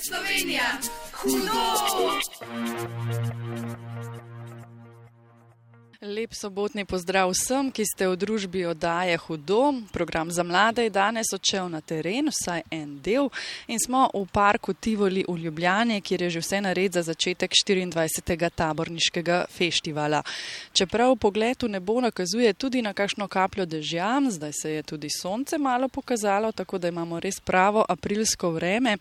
Slovenija, hudo! Lep sobotni pozdrav vsem, ki ste v družbi oddaje Hudo. Program za mlade je danes odšel na teren, vsaj en del, in smo v parku Tivoli v Ljubljani, kjer je že vse nared za začetek 24. taborniškega festivala. Čeprav pogled v nebo nakazuje tudi na kakšno kapljo dežja, zdaj se je tudi sonce malo pokazalo, tako da imamo res pravo aprilsko vreme,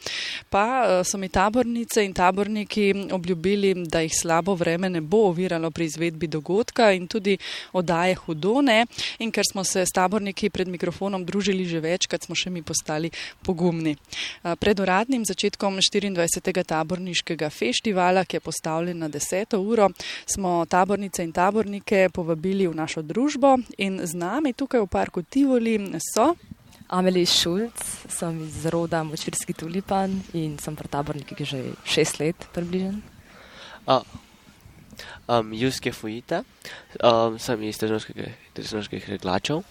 pa eh, so mi tabornice in taborniki obljubili, da jih slabo vreme ne bo oviralo pri izvedbi dogodka in tudi oddaje Hudone. In ker smo se s taborniki pred mikrofonom družili že večkrat, smo še mi postali pogumni. Pred uradnim začetkom 24. taborniškega festivala, ki je postavljen na 10. uro, smo tabornice in tabornike povabili v našo družbo in z nami tukaj v parku Tivoli so. Amelij Šulc, sem iz roda Močvirski tulipan in sem pri tabornikih že šest let približen. Um, Juske Fujita, um, sem iz tehnoloških reglačev.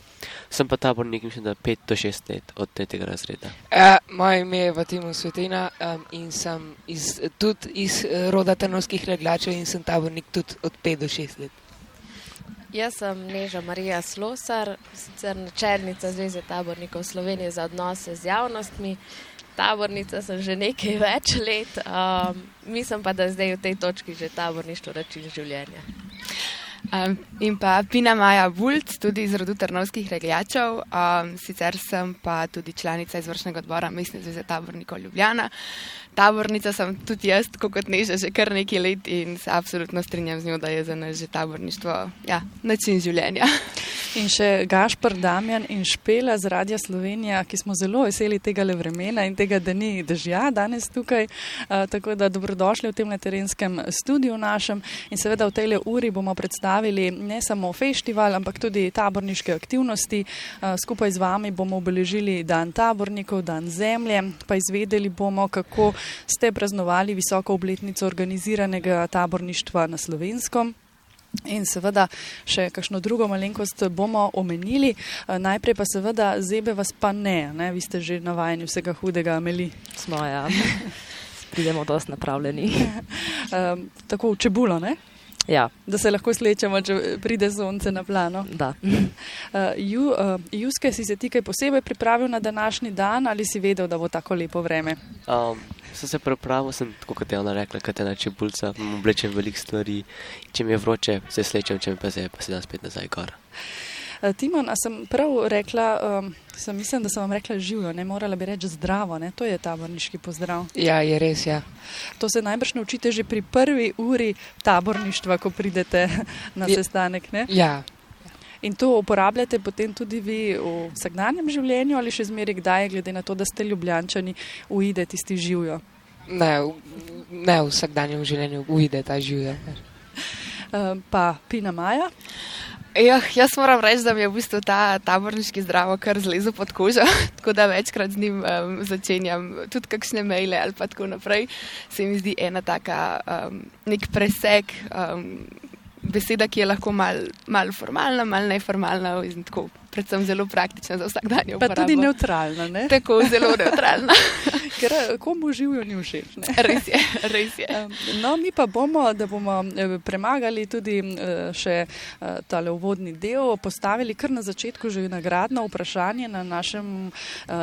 Sem pa tabornik, mislim, da 5 do 6 let od tretjega razreda. Uh, moje ime je Vatimo Svetina um, in sem iz, tudi iz uh, roda tehnoloških reglačev in sem tabornik tudi od 5 do 6 let. Jaz sem Neža Marija Slosar, sicer načelnica Zveze tabornikov Slovenije za odnose z javnostmi. Tabornica sem že nekaj več let, um, mislim pa, da zdaj v tej točki že taborništvo način življenja. Um, in pa Pina Maja Bulc, tudi iz rodu Trnovskih regljačev, um, sicer sem pa tudi članica izvršnega odbora Mestne zveze tabornikov Ljubljana. Tabornica sem tudi jaz, kot neža, že kar nekaj let in se absolutno strinjam z njo, da je za nas že taborništvo ja, način življenja. In še Gašpr, Damjan in Špela z Radia Slovenija, ki smo zelo veseli tega le vremena in tega, da ni dežja danes tukaj. Uh, tako da dobrodošli v tem terenskem studiu našem in seveda v tej uri bomo predstavili ne samo festival, ampak tudi taborniške aktivnosti. Uh, skupaj z vami bomo obeležili dan tabornikov, dan zemlje, pa izvedeli bomo, kako ste praznovali visoko obletnico organiziranega taborništva na slovenskem. In seveda še kakšno drugo malenkost bomo omenili. Najprej pa seveda zebe vas pa ne, ne? vi ste že navajeni vsega hudega, Ameli. Smo, ja. Pridemo dosti napravljeni. um, tako v čebulo, ne? Ja. Da se lahko slečemo, če pride sonce na plano. Da. Uh, ju, uh, Juske, si se ti kaj posebej pripravil na današnji dan ali si vedel, da bo tako lepo vreme? Um, sem se pripravil, sem tako kot je ona rekla, kot je na čebulca, oblečem veliko stvari. Če mi je vroče, se slečem, če mi pa se je, pa se da spet nazaj gor. Uh, Timon, a sem prav rekla, um, sem mislim, da sem vam rekla živijo, ne morala bi reči zdravo, ne? to je taborniški pozdrav. Ja, je res, ja. To se najbrž naučite že pri prvi uri taborništva, ko pridete na sestanek. Ne? Ja, In to uporabljate potem tudi vi v vsakdanjem življenju ali še zmeraj kdaj, glede na to, da ste ljubljančani, ujde tisti živijo. ne, ne v vsakdanjem življenju uide ta. Uh, pa Pina Maja. Ja, jaz moram reči, da mi je v bistvu ta taborniški zdravo kar zlezel pod kožo, tako da večkrat z njim um, začenjam tudi kakšne maile ali pa tako naprej. Se mi zdi ena taka um, nek preseg. Um, Beseda, ki je lahko malo mal formalna, malo neformalna, in tako, predvsem zelo praktična za vsakdanje Pa uporabo. tudi neutralna, ne? Tako zelo neutralna. ker eh, komu živijo ni všeč. Ne? res je, res je. No, mi pa bomo, da bomo eh, premagali tudi eh, še tale uvodni del, postavili kar na začetku že nagradno vprašanje na našem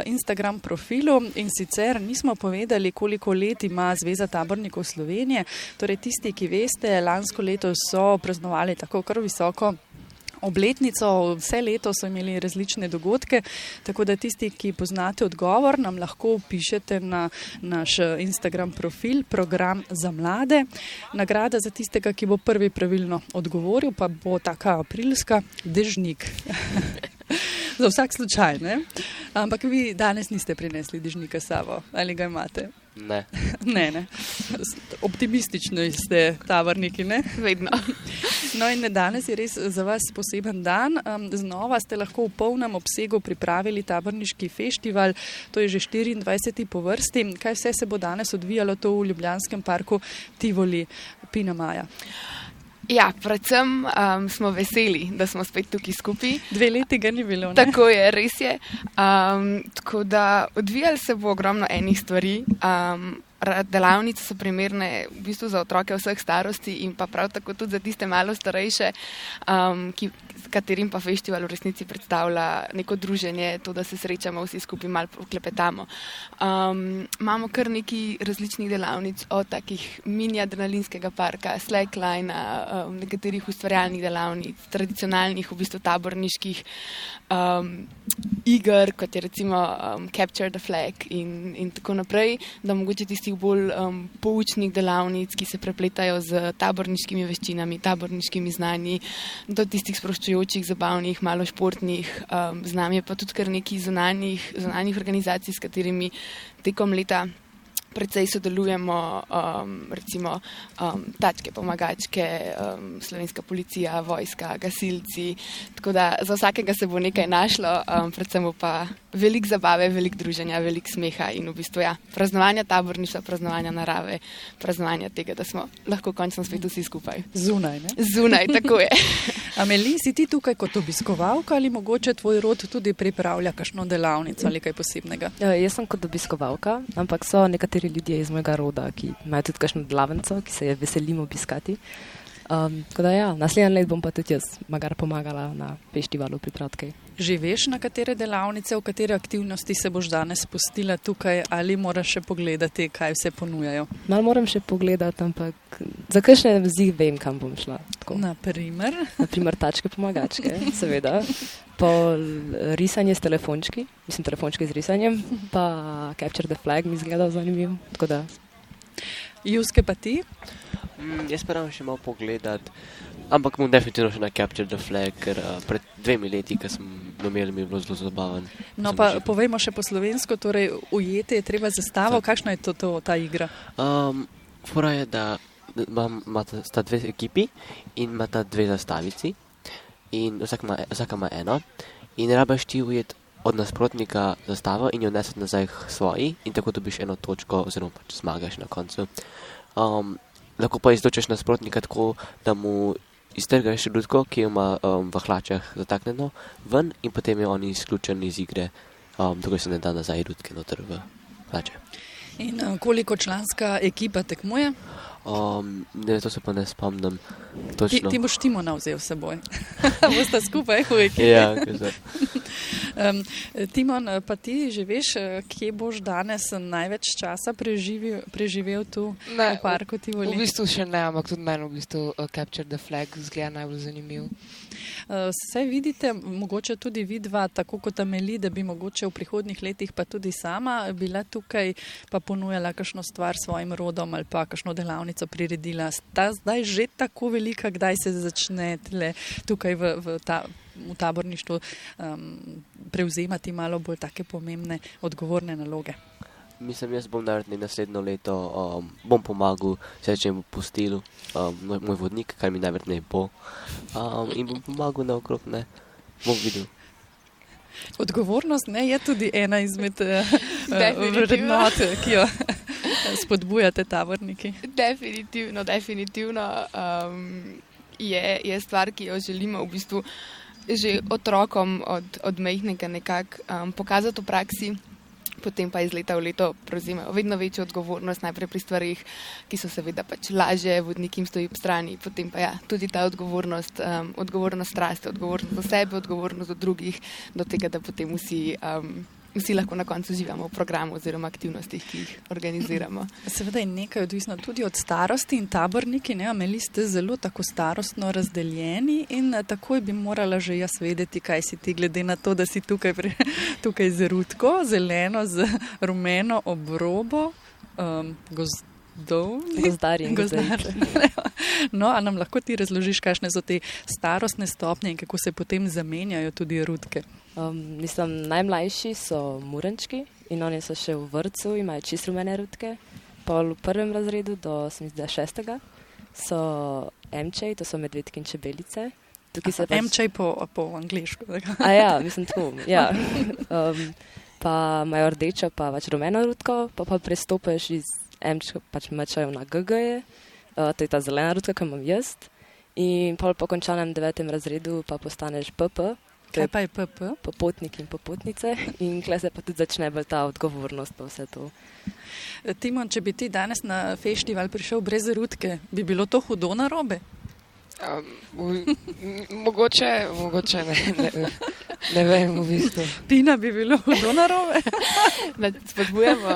Instagram profilu in sicer nismo povedali, koliko let ima Zveza tabornikov Slovenije. Torej, tisti, ki veste, lansko leto so praznovali tako kar visoko. Obletnico, vse leto so imeli različne dogodke, tako da tisti, ki poznate odgovor, nam lahko pišete na naš eh, Instagram profil, program za mlade. Nagrada za tistega, ki bo prvi pravilno odgovoril, pa bo taka aprilska dežnik. za vsak slučaj, ne? Ampak vi danes niste prinesli dežnika s sabo, ali ga imate? Ne. Ne, ne. Optimistični ste, tavorniki, ne? Vedno. No, in danes je res za vas poseben dan. Znova ste lahko v polnem obsegu pripravili taborniški festival, to je že 24. po vrsti. Kaj vse se bo danes odvijalo to v Ljubljanskem parku Tivoli, Pina Maja? Ja, predvsem um, smo veseli, da smo spet tukaj skupaj. Dve leti ga ni bilo. Ne? Tako je, res je. Um, tako da odvijalo se bo ogromno enih stvari. Um, delavnice so primerne v bistvu za otroke vseh starosti in pa prav tako tudi za tiste malo starejše, um, ki, katerim pa festival v resnici predstavlja neko druženje, to, da se srečamo vsi skupaj, malo klepetamo. Um, imamo kar nekaj različnih delavnic, od takih mini adrenalinskega parka, slackline, um, nekaterih ustvarjalnih delavnic, tradicionalnih, v bistvu taborniških um, iger, kot je recimo um, Capture the Flag in, in tako naprej, da mogoče tistih bolj um, poučnih delavnic, ki se prepletajo z taborniškimi veščinami, taborniškimi znanji, do tistih sproščujočih, zabavnih, malo športnih, um, z nami je pa tudi kar nekaj zunanjih, zunanjih organizacij, s katerimi tekom leta Predvsej sodelujemo, um, recimo um, tačke, pomagačke, um, slovenska policija, vojska, gasilci. Tako da za vsakega se bo nekaj našlo, um, predvsem pa veliko zabave, veliko druženja, veliko smeha in v bistvu ja, praznovanja taborništva, praznovanja narave, praznovanja tega, da smo lahko končno spet vsi skupaj. Zunaj. Ne? Zunaj, tako je. Ameli, si ti tukaj kot obiskovalka ali mogoče tvoj rod tudi pripravlja kakšno delavnico ali kaj posebnega? Ja, jaz sem kot obiskovalka, ampak so nekateri ljudje iz mojega roda, ki imajo tudi kakšno delavnico, ki se je veselim obiskati. Um, tako da ja, naslednji let bom pa tudi jaz magar pomagala na festivalu pripraviti kaj. Že veš, na katere delavnice, v katere aktivnosti se boš danes spustila tukaj ali moraš še pogledati, kaj vse ponujajo? Malo moram še pogledati, ampak za kakšne zdi vem, kam bom šla. Tako. Naprimer, Naprimer, tačke pomagačke, seveda. Pol risanje s telefončki, mislim, telefončki z risanjem, pa Capture the Flag mi zgleda zanimivo. Juske pa ti? Mm, jaz pa še malo pogledat, ampak bom definitivno še na Capture the Flag, ker uh, pred dvemi leti, ko sem imel, mi je bilo zelo zabaven. No, Sem pa že- povejmo še po slovensko, torej ujeti je treba zastavo. Kakšna je to, to ta igra? Um, fora je, da imam, imata, sta dve ekipi in imata dve zastavici, in vsak ima, vsaka ima eno, in rabaš ti ujet od nasprotnika zastavo in jo neseti nazaj svoji, in tako dobiš eno točko, oziroma pač zmagaš na koncu. Um, lahko pa izločiš nasprotnika tako, da mu iztrgaš rudko, ki ima um, v hlačah zataknjeno ven, in potem je on izključen iz igre, um, tako se ne da nazaj rudke noter v hlače. In uh, koliko članska ekipa tekmuje? Um, ne, to se pa ne spomnim Ti, točno. ti boš Timona vzel s seboj. Boste skupaj v ekipi. Ja, kaj zdaj. Um, Timon, pa ti že veš, eh, kje boš danes največ časa preživel, preživel tu Ne, v parku V Tivoli? bistvu še ne, ampak tudi meni v bistvu uh, Capture the Flag zgleda najbolj zanimiv. Uh, Saj vidite, mogoče tudi vidva, tako kot Ameli, da bi mogoče v prihodnih letih pa tudi sama bila tukaj, pa ponujala kakšno stvar svojim rodom ali pa kakšno delavnico priredila. Sta zdaj že tako velika, kdaj se začne tle, tukaj v, v, ta, v taborništvu um, prevzemati malo bolj take pomembne, odgovorne naloge. Mislim, jaz bom naredil naslednjo leto, um, bom pomagal, se če bom pustil um, moj, moj vodnik, kar mi najverjetneje bo. Um, in bom pomagal naokrog, ne, bom videl. Odgovornost ne, je tudi ena izmed uh, Definitivno. vrednot, ki jo spodbujate taborniki. Definitivno, definitivno um, je, je stvar, ki jo želimo v bistvu že otrokom od, od mehkega nekako um, pokazati v praksi. Potem pa iz leta v leto prevzemajo vedno večjo odgovornost, najprej pri stvarih, ki so seveda pač lažje, vodnik jim stoji ob strani, potem pa ja, tudi ta odgovornost, um, odgovornost raste, odgovornost do sebe, odgovornost do drugih, do tega, da potem vsi, um, vsi lahko na koncu živimo v programu oziroma aktivnostih, ki jih organiziramo. Seveda je nekaj odvisno tudi od starosti in taborniki, ne, ameli ste zelo tako starostno razdeljeni in eh, takoj bi morala že jaz vedeti, kaj si ti, glede na to, da si tukaj, pri, tukaj z rutko, zeleno, z rumeno obrobo, um, gozdovni. Gozdarji in Gozdar. No, a nam lahko ti razložiš, kakšne so te starostne stopnje in kako se potem zamenjajo tudi rutke? Um, mislim, najmlajši so murenčki in oni so še v vrtu, imajo čist rumene rutke. Pol v prvem razredu do se mi zdi, da šestega so emčej, to so medvedki in čebelice. Tukaj se pač- Emčaj po, po angliško. A ja, mislim tako. Ja. Um, pa imajo rdečo, pa pač rumeno rutko, pa pa prestopiš iz emčka, pač mečajo na GG, uh, to je ta zelena rutka, ki jo imam jaz. In pol po končanem devetem razredu pa postaneš PP Kaj pa je PP? popotniki in popotnice. In kle se pa tudi začne bolj ta odgovornost pa vse to. Timon, če bi ti danes na festival prišel brez rutke, bi bilo to hudo na robe? Um, mogoče, mogoče ne, ne, ne vem, v bistvu. Tina bi bilo hudo na robe. Da Spodbujamo,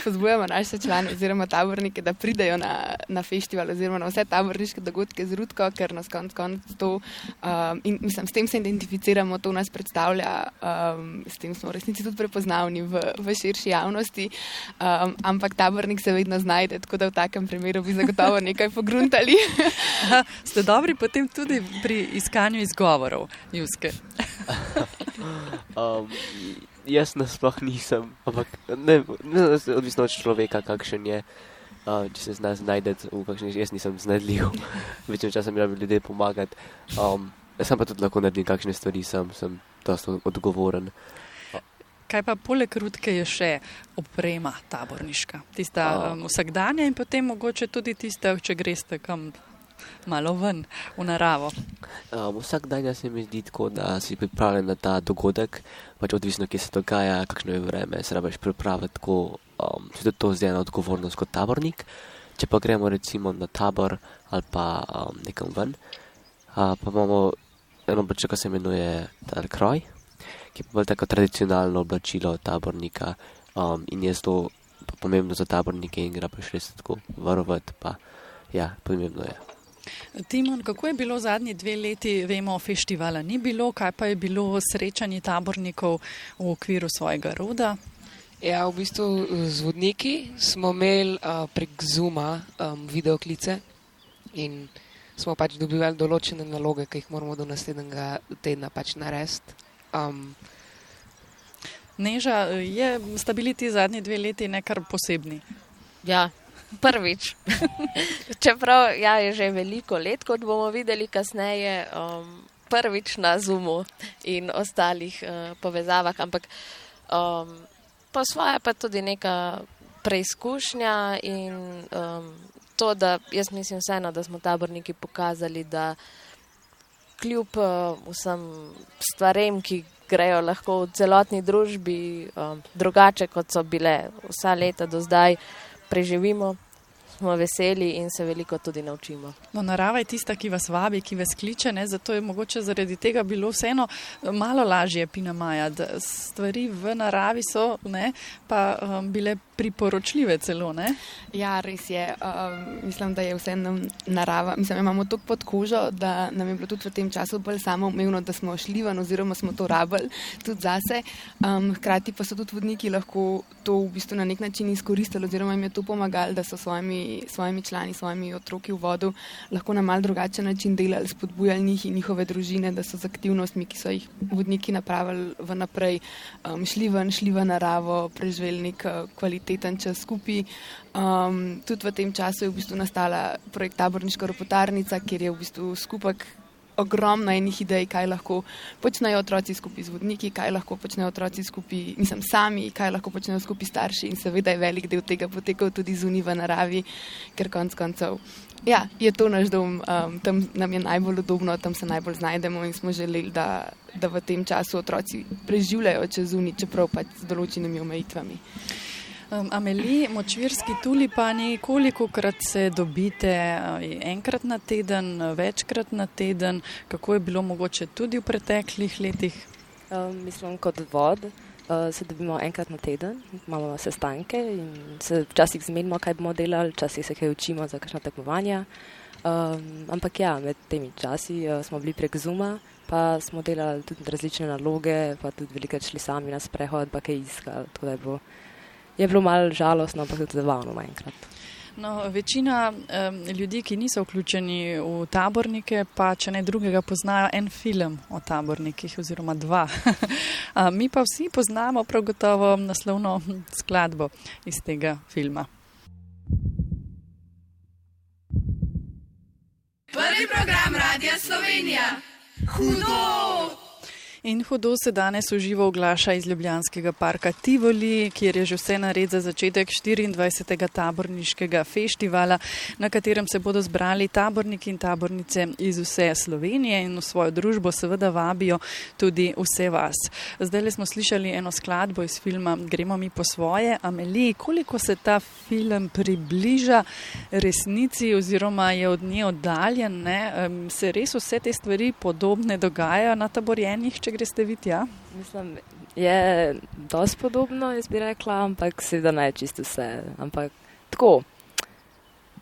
spodbujamo naše člane oziroma tabornike, da pridejo na, na festival oziroma na vse taborniške dogodke z Rudko, ker nas konc konc to um, in mislim, s tem se identificiramo, to nas predstavlja, um, s tem smo v resnici tudi prepoznavni v, v širši javnosti, um, ampak tabornik se vedno znajde, tako da v takem primeru bi zagotovo nekaj pogruntali. Aha, ste dobri potem tudi pri iskanju izgovorov, Juske. Um, jaz nasploh nisem, ampak ne, ne, odvisno od človeka, kakšen je. Uh, če se zna znajti v kakšni, jaz nisem znedljiv, večino časa mi rabijo ljudje pomagati. Um, sam pa tudi lahko naredim kakšne stvari, sem, sem dosta odgovoren. Kaj pa poleg rutke je še oprema taborniška? Tista um, vsakdanja in potem mogoče tudi tista, če greste kam malo ven v naravo. Um, vsak dan se mi zdi tako, da si pripravljen na ta dogodek, pač odvisno, kje se dogaja, kakšno je vreme, se rabiš pripraviti tako, um, tudi to je ena odgovornost kot tabornik. Če pa gremo recimo na tabor ali pa um, nekam ven, uh, pa imamo eno oblačilo, ki se imenuje kroj, ki je bolj tako tradicionalno oblačilo tabornika um, in je zelo pomembno za tabornike in ga pač res tako varovati, pa ja, pomembno je. Timon, kako je bilo zadnji dve leti, vemo, festivala ni bilo, kaj pa je bilo srečanje tabornikov v okviru svojega roda? Ja, v bistvu z vodniki smo imeli uh, prek Zuma um, videoklice in smo pač dobivali določene naloge, ki jih moramo do naslednjega tedna pač narediti. Um, Neža, je, sta bili ti zadnji dve leti nekar posebni. Ja, prvič. Čeprav ja, je že veliko let, kot bomo videli kasneje, um, prvič na Zumu in ostalih uh, povezavah, ampak um, po svoje pa tudi neka preizkušnja in um, to, da jaz mislim vseeno, da smo taborniki pokazali, da kljub uh, vsem stvarem, ki grejo lahko v celotni družbi um, drugače, kot so bile vsa leta do zdaj, preživimo, smo veseli in se veliko tudi naučimo. No, narava je tista, ki vas vabi, ki vas kliče, ne? zato je mogoče zaradi tega bilo vseeno malo lažje, Pina Maja, stvari v naravi so ne, pa um, bile priporočljive celo. Ne? Ja, res je. Um, mislim, da je vseeno narava. Mislim, imamo to pod kožo, da nam je bilo tudi v tem času bolj samoumevno, da smo šli ven oziroma smo to rabili tudi zase. Um, hkrati pa so tudi vodniki lahko to v bistvu na nek način izkoristili oziroma jim je to pomagalo, da so svojimi, svojimi člani, svojimi otroki v vodu lahko na mal drugačen način delali, spodbujali njih in njihove družine, da so z aktivnostmi, ki so jih vodniki napravili vnaprej, um, šli ven, šli v naravo, preživeli nek uh, kvaliteten čas skupaj. Um, tudi v tem času je v bistvu nastala projekt Taborniška ropotarnica, kjer je v bistvu skupek ogromno enih idej, kaj lahko počnejo otroci skupaj z vodniki, kaj lahko počnejo otroci skupaj, mislim, sami, kaj lahko počnejo skupaj starši in seveda je velik del tega potekal tudi zunaj v naravi, ker konc koncev. Ja, je to naš dom, um, tam nam je najbolj udobno, tam se najbolj znajdemo in smo želeli, da, da v tem času otroci preživljajo čez zunaj, čeprav pač z določenimi omejitvami. Um, Ameli, močvirski tulipani, koliko krat se dobite? uh, Enkrat na teden, večkrat na teden, kako je bilo mogoče tudi v preteklih letih? Um, mislim, kot vod uh, se dobimo enkrat na teden, imamo sestanke in se včasih zmenimo, kaj bomo delali, včasih se kaj učimo za kakšna tekmovanja. Um, ampak ja, med temi časi uh, smo bili prek Zuma, pa smo delali tudi različne naloge, pa tudi veliko šli sami na sprehod, pa kaj iskali. tako da Je bilo, je bilo malo žalostno, ampak tudi zabavno naenkrat. No, večina um, ljudi, ki niso vključeni v tabornike, pa če ne drugega, poznajo en film o tabornikih, oziroma dva. A, Mi pa vsi poznamo prav gotovo naslovno skladbo iz tega filma. Prvi program Radia Slovenija. Hudo! In hudo se danes uživo oglaša iz Ljubljanskega parka Tivoli, kjer je že vse nared za začetek 24. taborniškega festivala, na katerem se bodo zbrali taborniki in tabornice iz vse Slovenije in v svojo družbo seveda vabijo tudi vse vas. Zdaj smo slišali eno skladbo iz filma Gremo mi po svoje. Ameli, koliko se ta film približa resnici oziroma je od nje oddaljen? Ne? Se res vse te stvari podobne dogajajo na taborjenjih, če greste videti? Ja? Mislim, je dosti podobno, jaz bi rekla, ampak seveda ne čisto vse. Ampak tako.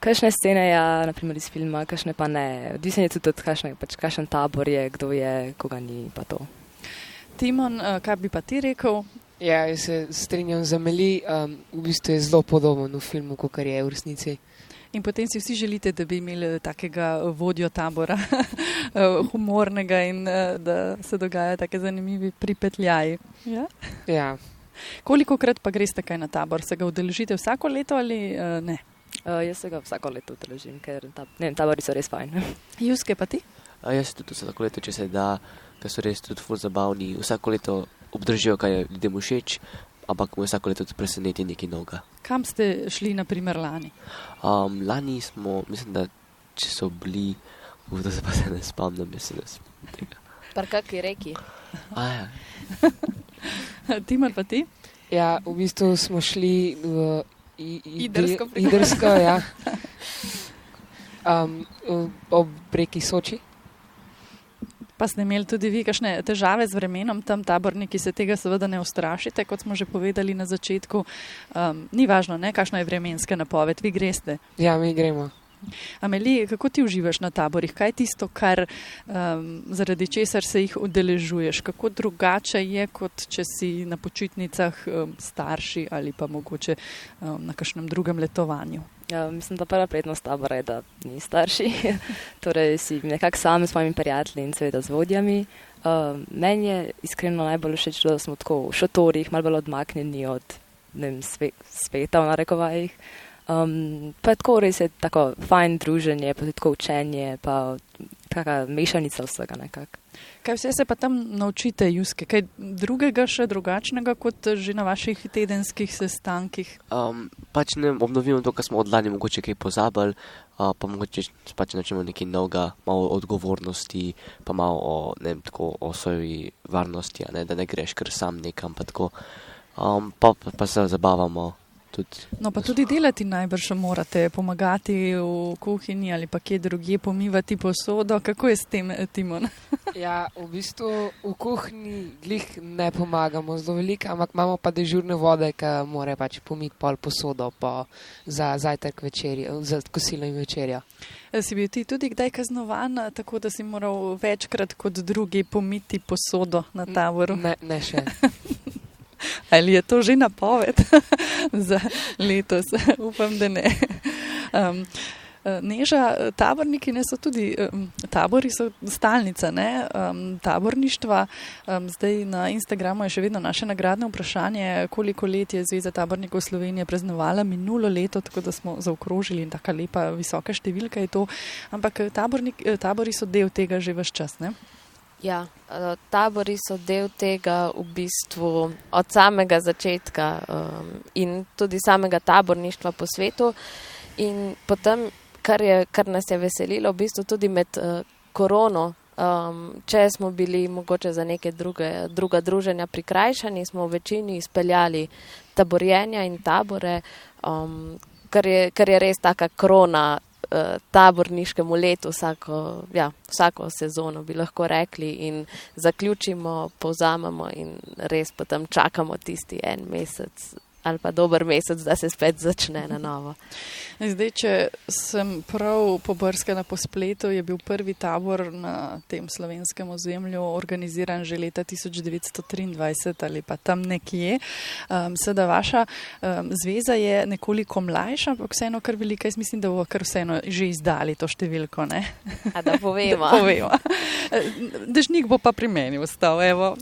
Kakšne scene je, naprimer iz filma, kakšne pa ne. Odvisno je tudi od kakšne, pač kakšen tabor je, kdo je, koga ni pa to. Timon, kaj bi pa ti rekel? Ja, jaz se strinjam z Ameli, um, v bistvu je zelo podoben v filmu, kot je v resnici. In potem si vsi želite, da bi imeli takega vodjo tabora, humornega in da se dogajajo tako zanimivi pripetljaji. Ja? Ja. Koliko krat pa greste kaj na tabor? Se ga udeležite vsako leto ali uh, ne? Uh, jaz se ga vsako leto udeležim, ker ta, ne, tabori so res fajn. Juske pa ti? A jaz tudi vsako leto, če se da, ker so res tudi ful zabavni. Vsako leto obdržijo, kaj je ljudem všeč, ampak me vsako leto tudi preseneti nekaj novega. Kam ste šli, na primer, lani? Um, lani smo, mislim, da če so bili, da se pa se ne spomnim, da smo tega. Pa kakšni reki? A, ja. Timar pa ti? Ja, v bistvu smo šli v I, Idrsko. Idrsko, ja. Um, ob reki Soči. Pa ste imeli tudi vi kakšne težave z vremenom, tam taborniki se tega seveda ne ustrašite, kot smo že povedali na začetku. Um, ni važno, ne, kakšna je vremenska napoved, vi greste. Ja, mi gremo. Ameli, kako ti uživaš na taborih? Kaj je tisto, kar, um, zaradi česar se jih udeležuješ? Kako drugače je, kot če si na počitnicah um, starši ali pa mogoče um, na kakšnem drugem letovanju? Ja, mislim, da prva prednost tabora je, da ni starši. torej si nekako sam s svojimi prijatelji in seveda z vodjami. Um, meni je iskreno najbolj všeč, da smo tako v šotorih, malo bolj odmaknjeni od vem, sve, sveta v narekovajih. Um, pa tako res je tako fajn druženje, pa tudi tako učenje, pa kakšna mešanica vsega nekako. Kaj vse se pa tam naučite, Juske? Kaj drugega, še drugačnega kot že na vaših tedenskih sestankih? Um, pač ne obnovimo to, kar smo od lani mogoče kaj pozabili, uh, pa mogoče pač načemo nekaj novega, malo odgovornosti, pa malo o, ne vem, tako o svoji varnosti, ne, da ne greš kar sam nekam, pa tako. Um, pa, pa, pa se zabavamo. Tudi. No, pa tudi delati najbrž morate, pomagati v kuhinji ali pa kje drugje, pomivati posodo. Kako je s tem, Timon? Ja, v bistvu v kuhinji glih ne pomagamo zelo veliko, ampak imamo pa dežurne vode, ki more pač pomiti pol posodo pa za zajtrk večerjo, za kosilo in večerjo. Si bil ti tudi kdaj kaznovan, tako da si moral večkrat kot drugi pomiti posodo na taboru? Ne, ne še. Ali je to že napoved za letos? Upam, da ne. Um, Neža, taborniki ne so tudi, tabori so stalnica ne, um, taborništva. Um, zdaj na Instagramu je še vedno naše nagradne vprašanje, koliko let je Zveza tabornikov Slovenije praznovala minulo leto, tako da smo zaokrožili in taka lepa, visoka številka je to. Ampak tabornik, tabori so del tega že vse čas, ne? Ja, tabori so del tega v bistvu od samega začetka um, in tudi samega taborništva po svetu. In potem, kar, je, kar nas je veselilo, v bistvu tudi med uh, korono, um, če smo bili mogoče za neke druge, druga druženja prikrajšani, smo v večini izpeljali taborjenja in tabore, um, kar, je, kar je res taka krona taborniškemu letu, vsako, ja, vsako sezono bi lahko rekli, in zaključimo, povzamemo, in res potem čakamo tisti en mesec ali pa dober mesec, da se spet začne na novo. Zdaj, če sem prav pobrskana po spletu, je bil prvi tabor na tem slovenskem ozemlju organiziran že leta 1923 ali pa tam nekje. Um, Sedaj vaša um, zveza je nekoliko mlajša, ampak vseeno kar velika. Jaz mislim, da bo kar vseeno že izdali to številko. Ne? A da povemo. da povemo. Dežnik bo pa pri meni ostal. A,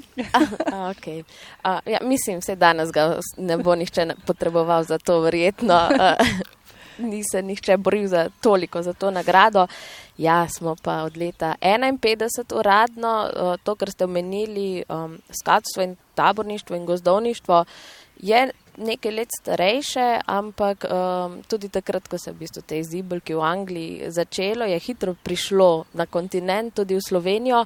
a, okay. a, ja, mislim, da danes ga ne bo nihče potreboval za to, verjetno. ni se nihče boril za toliko, za to nagrado. Ja, smo pa od leta 51 uradno, uh, to, kar ste omenili, um, skladstvo in taborništvo in gozdovništvo, je nekaj let starejše, ampak um, tudi takrat, ko se je v bistvu te zibelke v Angliji začelo, je hitro prišlo na kontinent, tudi v Slovenijo.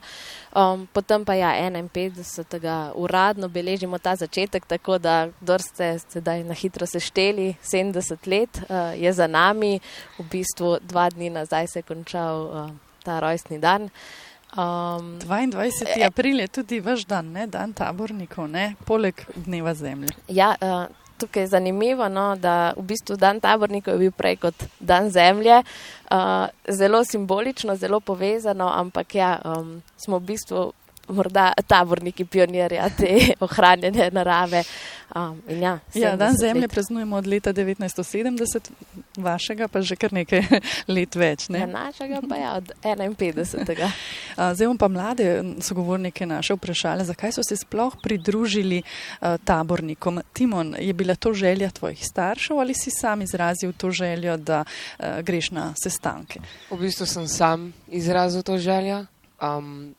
Um, potem pa ja, 51. uradno beležimo ta začetek, tako da, kdo ste sedaj na hitro sešteli, 70 let uh, je za nami, v bistvu dva dni nazaj se je končal uh, ta rojstni dan. Um, 22. april je tudi vaš dan, ne? dan tabornikov, ne? poleg dneva zemlje. Ja, uh, tukaj je zanimivo, no, da v bistvu dan tabornikov je bil prej kot dan zemlje. Uh, zelo simbolično, zelo povezano, ampak ja, um, smo v bistvu morda taborniki pionirja te ohranjene narave. Um, ja, ja, dan zemlje praznujemo od leta 1970, vašega pa že kar nekaj let več. Ne? Ja, našega pa je ja, od 51. Zdaj bom pa mlade sogovornike naše vprašali, zakaj so se sploh pridružili uh, tabornikom. Timon, je bila to želja tvojih staršev ali si sam izrazil to željo, da uh, greš na sestanke? V bistvu sem sam izrazil to željo. Um,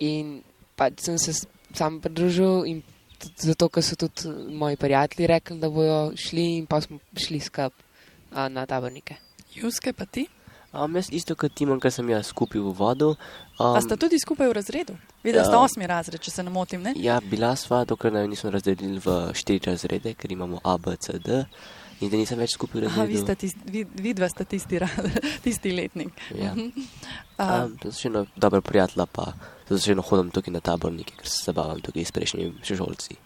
In pač sem se sam pridružil, in zato, ker so tudi moji prijatelji rekli, da bodo šli, in pa smo šli skupaj na tabornike. Juske pa ti? Um, jaz isto kot Timon, ker sem jaz skupaj v vodu. Um, a sta tudi skupaj v razredu? Videla sta osmi razred, če se ne motim, ne? Ja, bila sva, dokler naj nismo razdelili v štiri razrede, ker imamo A, B, C, D. In da nisem več skupaj razumel. Vi, tisti, vi, vi dva sta tisti, tisti letnik. Ja. Um, to so še eno dobro prijatelja, pa zato še eno hodim tukaj na tabornike, ker se zabavam tukaj s prejšnjimi šolci.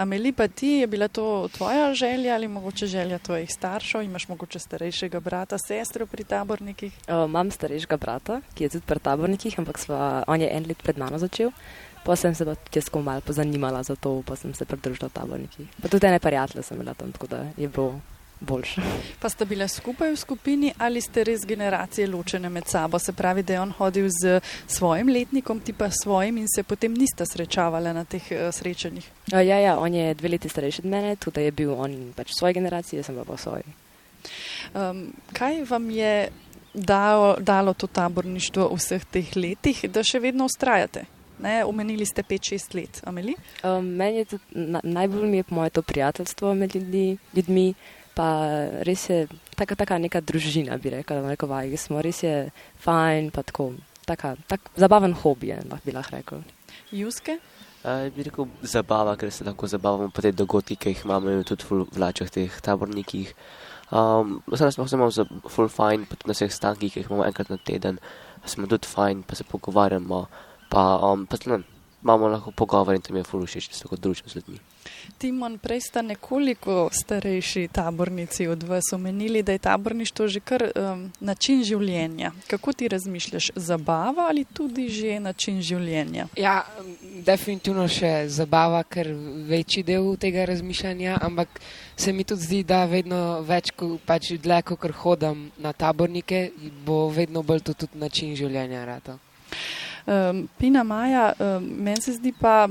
Ameli pa ti, je bila to tvoja želja ali mogoče želja tvojih staršev? Imaš mogoče starejšega brata, sestro pri tabornikih? Uh, imam starejšega brata, ki je tudi pri tabornikih, ampak sva, on je en let pred mano začel. Pa sem se pa tudi malo pozanimala za to, pa sem se pridružila taborniki. Pa tudi ene prijatelje sem imela tam, tako da je bilo boljše. Pa ste bile skupaj v skupini ali ste res generacije ločene med sabo? Se pravi, da je on hodil z svojim letnikom, ti pa svojim in se potem nista srečavala na teh uh, srečanjih? Ja, ja, on je dve leti starejši od mene, tudi je bil on pač svoje generacije, jaz sem pa pa svoj. Um, kaj vam je dalo, dalo to taborništvo v vseh teh letih, da še vedno ustrajate? Ne, omenili ste 5-6 let, Ameli? Um, meni je tudi, na, najbolj mi je po mojem to prijateljstvo med ljudmi. ljudmi pa res je taka, taka neka družina, bi rekla, na neko vaj, smo res je fajn, pa tako, taka, tak zabaven hobi, lahko bi lahko rekel. Juske? Uh, bi rekel zabava, ker se lahko zabavamo po te dogodki, ki jih imamo tudi v vlačah teh tabornikih. Um, Sam smo samo za full fine, pa tudi na vseh stankih, ki jih imamo enkrat na teden, smo tudi fine, pa se pogovarjamo, pa, um, pa tudi imamo lahko pogovor in tam je full všeč, da se lahko družimo z ljudmi. Timon, prej sta nekoliko starejši tabornici od vas omenili, da je taborništvo že kar um, način življenja. Kako ti razmišljaš, zabava ali tudi že način življenja? Ja, definitivno še zabava, ker večji del tega razmišljanja, ampak se mi tudi zdi, da vedno več, ko pač dlje, ko hodim na tabornike, bo vedno bolj to tudi način življenja rata. Um, Pina Maja, um, meni se zdi pa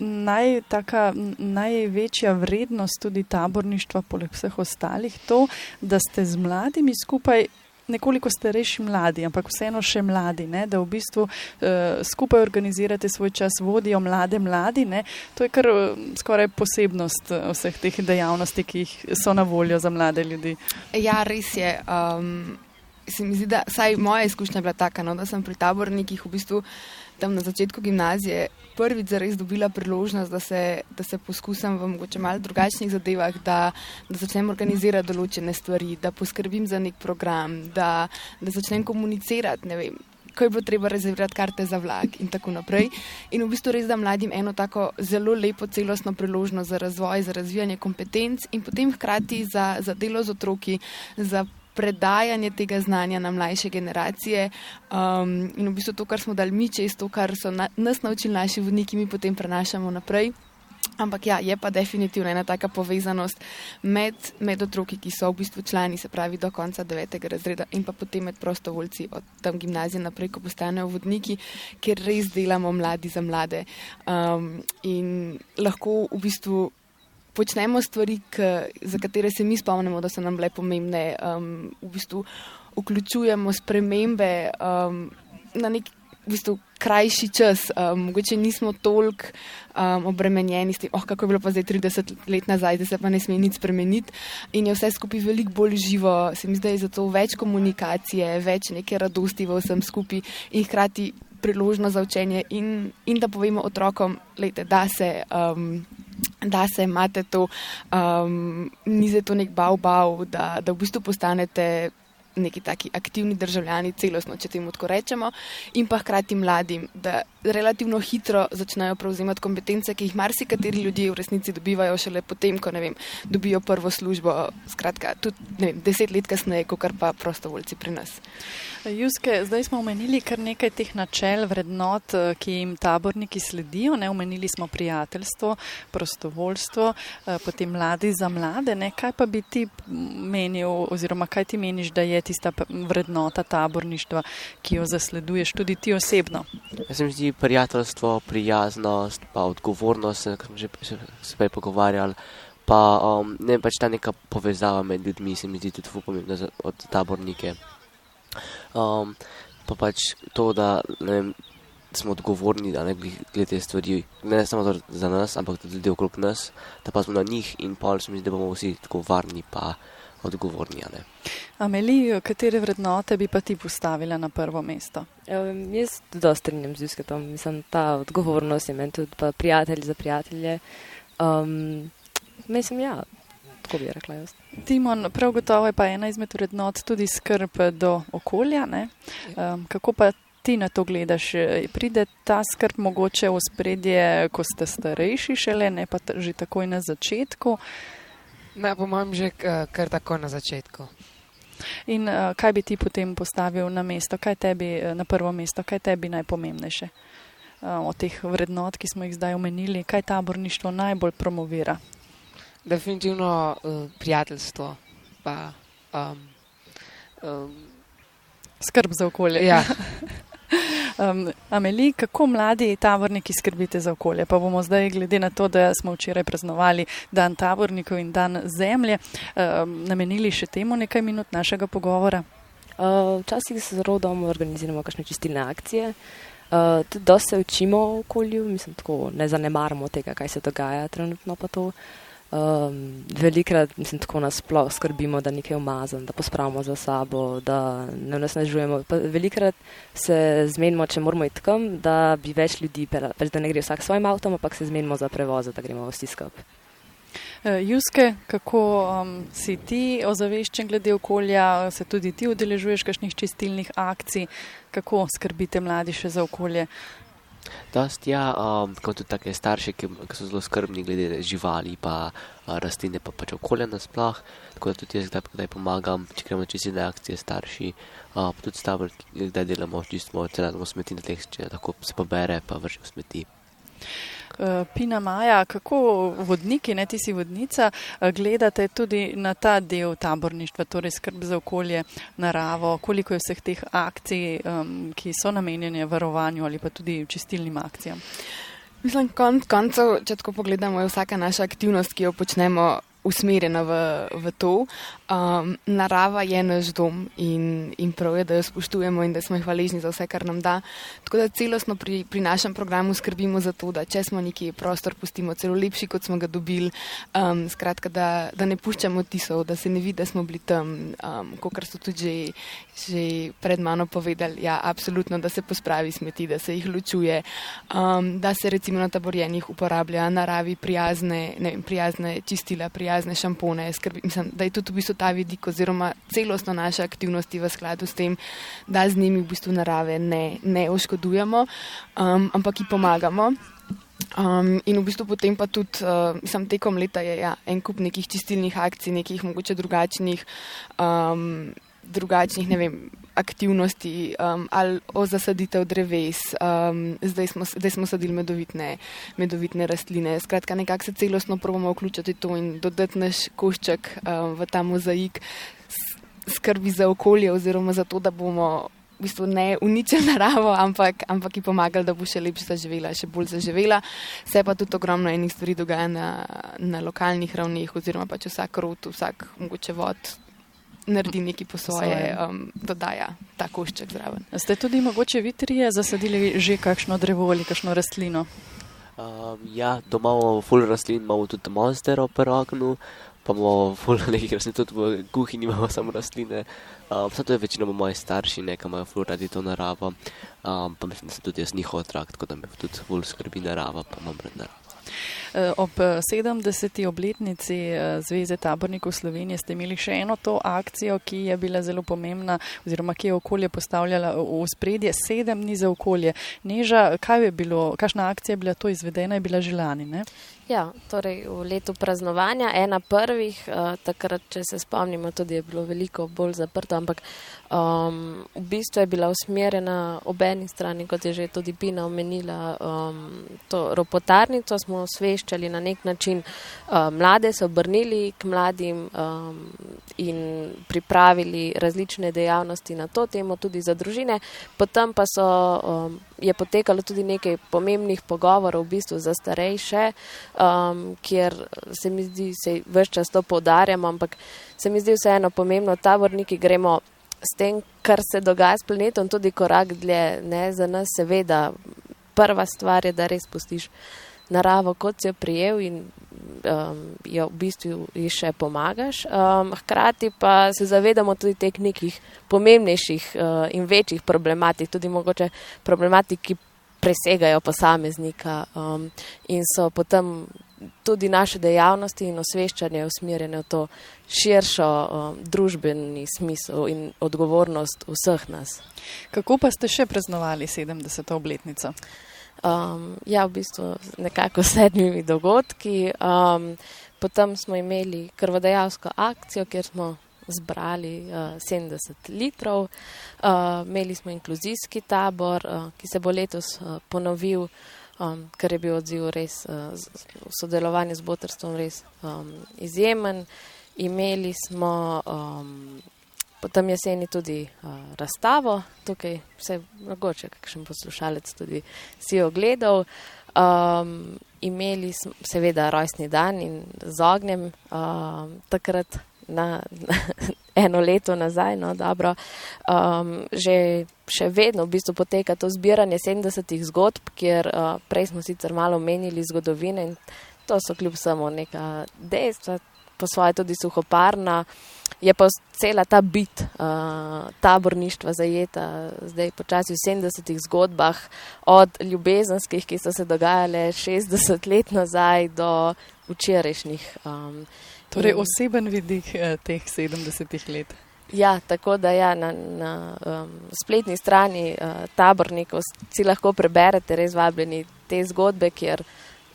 naj, taka, največja vrednost tudi taborništva, poleg vseh ostalih, to, da ste z mladimi skupaj. Nekoliko starejši mladi, ampak vseeno še mladi, ne? da v bistvu uh, skupaj organizirate svoj čas, vodijo mlade mladi. Ne? To je kar uh, skoraj posebnost uh, vseh teh dejavnosti, ki so na voljo za mlade ljudi. Ja, res je. Um, se mi zdi, da saj moja izkušnja je bila taka, no, da sem pri tabornikih v bistvu tam na začetku gimnazije prvič zares dobila priložnost, da se, da se poskusim v mogoče malo drugačnih zadevah, da, da začnem organizirati določene stvari, da poskrbim za nek program, da, da začnem komunicirati, ne vem. Ko je bilo treba rezervirati karte za vlak, in tako naprej. In v bistvu res da mladim eno tako zelo lepo, celostno priložnost za razvoj, za razvijanje kompetenc, in potem hkrati za, za delo z otroki, za predajanje tega znanja na mlajše generacije. Um, in v bistvu to, kar smo dali mi čez to, kar so na, nas naučili naši vodniki, mi potem prenašamo naprej. Ampak ja, je pa definitivno ena taka povezanost med, med otroki, ki so v bistvu člani, se pravi do konca devetega razreda in pa potem med prostovoljci od tam gimnazije naprej, ko postanejo vodniki, kjer res delamo mladi za mlade. Um, in lahko v bistvu počnemo stvari, k, za katere se mi spomnimo, da so nam bile pomembne, um, v bistvu vključujemo spremembe um, na nek v bistvu, krajši čas. Um, mogoče nismo toliko um, obremenjeni s tem, oh, kako je bilo pa zdaj 30 let nazaj, da se pa ne sme nič spremeniti. In je vse skupaj veliko bolj živo, se mi zdi, da je zato več komunikacije, več neke radosti v vsem skupaj in hkrati priložnost za učenje in, in da povemo otrokom, lejte, da se. Um, Da se imate to, um, ni za to nek bav, bav, da, da v bistvu postanete neki taki aktivni državljani, celostno, če temu tako rečemo, in pa hkrati mladim, da relativno hitro začnejo prevzemati kompetence, ki jih marsikateri ljudje v resnici dobivajo šele potem, ko vem, dobijo prvo službo, skratka, tudi vem, deset let kasneje, kot pa prostovoljci pri nas. Juske, zdaj smo omenili kar nekaj teh načel, vrednot, eh, ki jim taborniki sledijo. Ne? Omenili smo prijateljstvo, prostovoljstvo, eh, potem mladi za mlade. Ne? Kaj pa bi ti menil, oziroma kaj ti meniš, da je tista vrednota taborništva, ki jo zasleduješ tudi ti osebno? Jaz se mi zdi prijateljstvo, prijaznost, pa odgovornost, kot smo že se prej pogovarjali. Pa um, ne pač ta neka povezava med ljudmi, se mi zdi tudi pomembna od tabornike. Um, pa pač to, da vem, smo odgovorni da ne, glede stvari, ne samo za nas, ampak tudi ljudi okrog nas, da pa smo na njih in pol smo, da bomo vsi tako varni pa odgovorni. Ameli, katere vrednote bi pa ti postavila na prvo mesto? Um, jaz tudi strinjam z Jusketom, mislim, ta odgovornost je meni tudi pa prijatelj za prijatelje. Um, mislim, ja, tako bi rekla jaz. Timon, prav gotovo je pa ena izmed vrednot tudi skrb do okolja. Um, kako pa ti na to gledaš? Pride ta skrb mogoče v spredje, ko ste starejši šele, ne pa že takoj na začetku? Ne, po mojem, že kar tako na začetku. In uh, kaj bi ti potem postavil na mesto, kaj tebi na prvo mesto, kaj tebi najpomembnejše uh, od teh vrednot, ki smo jih zdaj omenili, kaj taborništvo najbolj promovira? Definitivno uh, prijateljstvo. Pa, um, um, Skrb za okolje. Ja. um, Ameli, kako mladi taborniki skrbite za okolje? Pa bomo zdaj, glede na to, da smo včeraj praznovali dan tabornikov in dan zemlje, um, namenili še temu nekaj minut našega pogovora. Uh, včasih se zelo dobro organiziramo kakšne čistilne akcije. Uh, tudi dosta se učimo o okolju, mislim, tako ne zanemaramo tega, kaj se dogaja trenutno pa to. Uh, Um, velikrat, mislim, tako nasplošno skrbimo, da nekaj umazamo, da pospravimo za sabo, da ne nasnažujemo. Velikrat se zmenimo, če moramo iti kam, da bi več ljudi, pač da ne gre vsak svojim avtom, ampak se zmenimo za prevoz, da gremo vsi skupaj. Uh, Juske, kako um, si ti ozaveščen glede okolja, se tudi ti udeležuješ kakšnih čistilnih akcij, kako skrbite mladi še za okolje? Dost, ja, um, kot tudi take starše, ki, ki so zelo skrbni glede živali, pa uh, rastline, pa pač okolja nasploh. Tako da tudi jaz kdaj, kdaj pomagam, če gremo čez ene akcije starši, uh, pa tudi stavr, kdaj delamo čisto celotno smeti na teh, če lahko se pobere, pa vržemo smeti. Eh, Pina Maja, kako vodniki, ne ti si vodnica, eh, gledate tudi na ta del taborništva, torej skrb za okolje, naravo, koliko je vseh teh akcij, ki so namenjene varovanju ali pa tudi čistilnim akcijam? Mislim, konc koncev, če tako pogledamo, je vsaka naša aktivnost, ki jo počnemo, usmerjena v, v to. Um, narava je naš dom in, in prav je, da jo spoštujemo in da smo hvaležni za vse, kar nam da. Tako da celostno pri, pri našem programu skrbimo za to, da če smo neki prostor, pustimo celo lepši, kot smo ga dobili. Um, skratka, da, da ne puščamo tisov, da se ne vidi, da smo bili tam, um, kot so tudi že, že pred mano povedali. Ja, absolutno, da se pospravi smeti, da se jih ločuje, um, da se recimo na taborjenih uporablja naravi prijazne, ne vem, prijazne čistila, prijazne šampone. Skrbi, mislim, da je tudi v bistvu ta vidik oziroma celostno naše aktivnosti v skladu s tem, da z njimi v bistvu narave ne, ne oškodujemo, um, ampak jim pomagamo. Um, in v bistvu potem pa tudi, uh, mislim, tekom leta je ja, en kup nekih čistilnih akcij, nekih mogoče drugačnih, um, drugačnih, ne vem, aktivnosti um, ali o zasaditev dreves, um, zdaj, smo, zdaj smo sadili medovitne, medovitne rastline. Skratka, nekako se celostno probujemo vključiti to in dodati naš košček um, v ta mozaik skrbi za okolje oziroma za to, da bomo v bistvu ne uničili naravo, ampak, ampak ji pomagali, da bo še lepše zaživela, še bolj zaživela. Se pa tudi ogromno enih stvari dogaja na, na lokalnih ravneh, oziroma pač vsak rot, vsak mogoče vod. Naredi nekaj po svoje, um, dodaja ta košček zraven. Ste tudi mogoče vi trije zasadili že kakšno drevo ali kakšno rastlino? Um, ja, doma imamo full rastlin, imamo tudi monster oknu, pa imamo full nekih rastlin, tudi v kuhinji imamo samo rastline. Um, Vse to je večinoma moji starši, nekaj imajo full radi to naravo, um, pa mislim, da sem tudi jaz njihov otrok, tako da me tudi full skrbi narava, pa imam rad naravo. Eh, Ob eh, 70. obletnici eh, Zveze tabornikov Slovenije ste imeli še eno to akcijo, ki je bila zelo pomembna oziroma ki je okolje postavljala v spredje. Sedem dni za okolje. Neža, kaj je bilo, kakšna akcija je bila to izvedena, je bila že lani, ne? Ja, torej v letu praznovanja, ena prvih, takrat, če se spomnimo, tudi je bilo veliko bolj zaprto, ampak um, v bistvu je bila usmerjena ob eni strani, kot je že tudi Pina omenila, um, to ropotarnico smo osveščali na nek način, uh, mlade so obrnili k mladim um, in pripravili različne dejavnosti na to temo, tudi za družine, potem pa so. Um, je potekalo tudi nekaj pomembnih pogovorov v bistvu za starejše, um, kjer se mi zdi, se vse čas to poudarjamo, ampak se mi zdi vseeno pomembno, taborniki gremo s tem, kar se dogaja s planetom, tudi korak dlje. Ne? Za nas seveda prva stvar je, da res pustiš naravo, kot si jo prijel in um, jo v bistvu ji še pomagaš. Um, hkrati pa se zavedamo tudi teh nekih pomembnejših uh, in večjih problematik, tudi mogoče problematik, ki presegajo posameznika um, in so potem tudi naše dejavnosti in osveščanje usmerjene v to širšo um, družbeni smisel in odgovornost vseh nas. Kako pa ste še praznovali 70. obletnico? Um, ja, v bistvu nekako sedmimi dogodki. Um, potem smo imeli krvodajalsko akcijo, kjer smo zbrali uh, 70 litrov. Uh, imeli smo inkluzijski tabor, uh, ki se bo letos uh, ponovil, um, ker je bil odziv res uh, v sodelovanju z Botrstvom res um, izjemen. Imeli smo um, Potem jeseni tudi uh, razstavo, tukaj vse mogoče, kakšen poslušalec tudi si ogledal. Um, imeli smo seveda rojstni dan in z ognjem um, takrat na, na eno leto nazaj, no dobro. Um, že še vedno v bistvu poteka to zbiranje 70 zgodb, kjer uh, prej smo sicer malo menili zgodovine in to so kljub samo neka dejstva, po svoje tudi suhoparna je pa cela ta bit uh, taborništva zajeta zdaj počasi v 70-ih zgodbah, od ljubezenskih, ki so se dogajale 60 let nazaj, do včerajšnjih. Um, Torej, in- oseben vidik eh, teh 70 let. Ja, tako da ja, na, na um, spletni strani uh, tabornikov si lahko preberete res vabljeni te zgodbe, kjer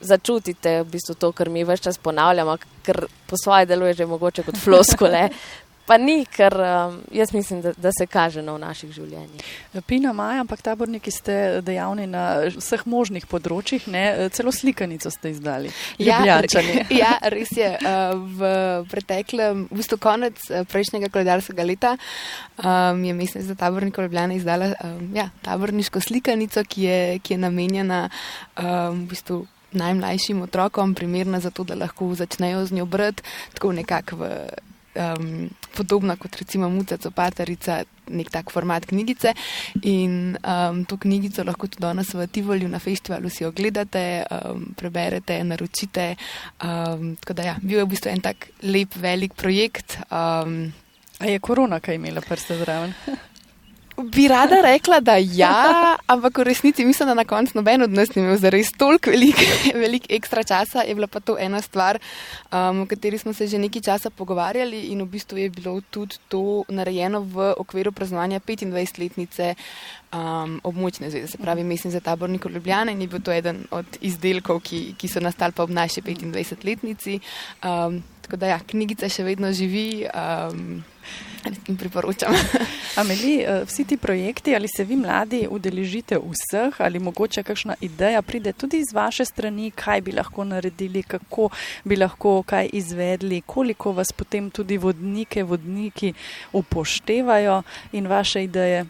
začutite v bistvu to, kar mi več čas ponavljamo, ker po svoje deluje že mogoče kot floskole. Pa ni, ker um, jaz mislim, da, da se kaže na v naših življenjih. Pina Maja, ampak taborniki ste dejavni na vseh možnih področjih, ne? celo slikanico ste izdali. Ljubljančani. ja, res je. uh, V preteklem, v bistvu konec eh, prejšnjega koledarskega leta um, je mestna za tabornikov Ljubljana izdala um, ja, taborniško slikanico, ki je, ki je namenjena um, v bistvu najmlajšim otrokom, primerna za to, da lahko začnejo z njo brati, tako nekako v. Um, podobna kot recimo Muca Copatarica, nek tak format knjigice. In um, to knjigico lahko tudi danes v Tivolju na festivalu si ogledate, um, preberete, naročite. Um, tako da ja, bil je v bistvu en tak lep, velik projekt. Um, A je korona kaj imela prste zraven? Bi rada rekla, da ja, ampak v resnici mislim, da na koncu noben od nas ni imel zares toliko velik, velik ekstra časa. Je bila pa to ena stvar, um, o kateri smo se že nekaj časa pogovarjali in v bistvu je bilo tudi to narejeno v okviru praznovanja 25-letnice um, območne zveze, se pravi Mestni za tabornikov Ljubljana in je bil to eden od izdelkov, ki, ki so nastali pa ob naši 25-letnici. Um, tako da ja, knjigica še vedno živi. Um, priporočam. Ameli, eh, vsi ti projekti, ali se vi mladi udeležite vseh, ali mogoče kakšna ideja pride tudi iz vaše strani, kaj bi lahko naredili, kako bi lahko kaj izvedli, koliko vas potem tudi vodnike, vodniki upoštevajo in vaše ideje?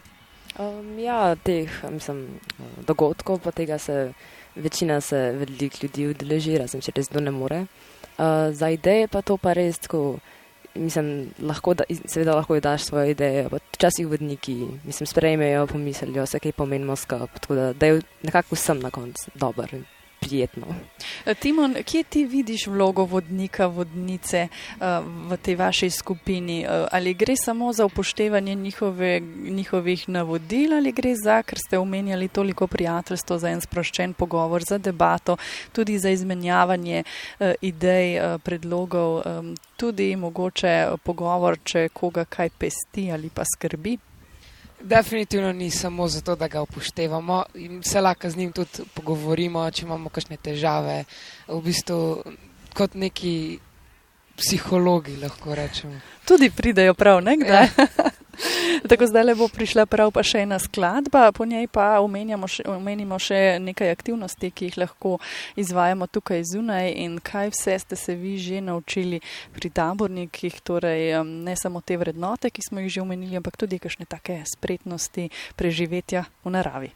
Um, ja, teh mislim, dogodkov, pa tega se večina se veliko ljudi udeleži, razen če res do ne more. Uh, za ideje pa to pa res tako. Mislim, lahko da, seveda lahko daš svoje ideje, včasih vodniki mislim, sprejmejo, pomislijo, vse kaj pomenimo skupaj, tako da, da je nekako vsem na koncu dober prijetno. E, Timon, kje ti vidiš vlogo vodnika, vodnice uh, v tej vaši skupini? Uh, ali gre samo za upoštevanje njihove, njihovih navodil, ali gre za, ker ste omenjali toliko prijateljstva, za en sproščen pogovor, za debato, tudi za izmenjavanje idej, predlogov, tudi mogoče pogovor, če koga kaj pesti ali pa skrbi? Definitivno ni samo zato, da ga upoštevamo in se lahko z njim tudi pogovorimo, če imamo kakšne težave. V bistvu kot neki psihologi lahko rečemo. Tudi pridejo prav nekdaj. Ja. Tako zdaj le bo prišla prav pa še ena skladba, po njej pa še, omenimo še nekaj aktivnosti, ki jih lahko izvajamo tukaj zunaj in kaj vse ste se vi že naučili pri tabornikih, torej ne samo te vrednote, ki smo jih že omenili, ampak tudi kakšne take spretnosti preživetja v naravi.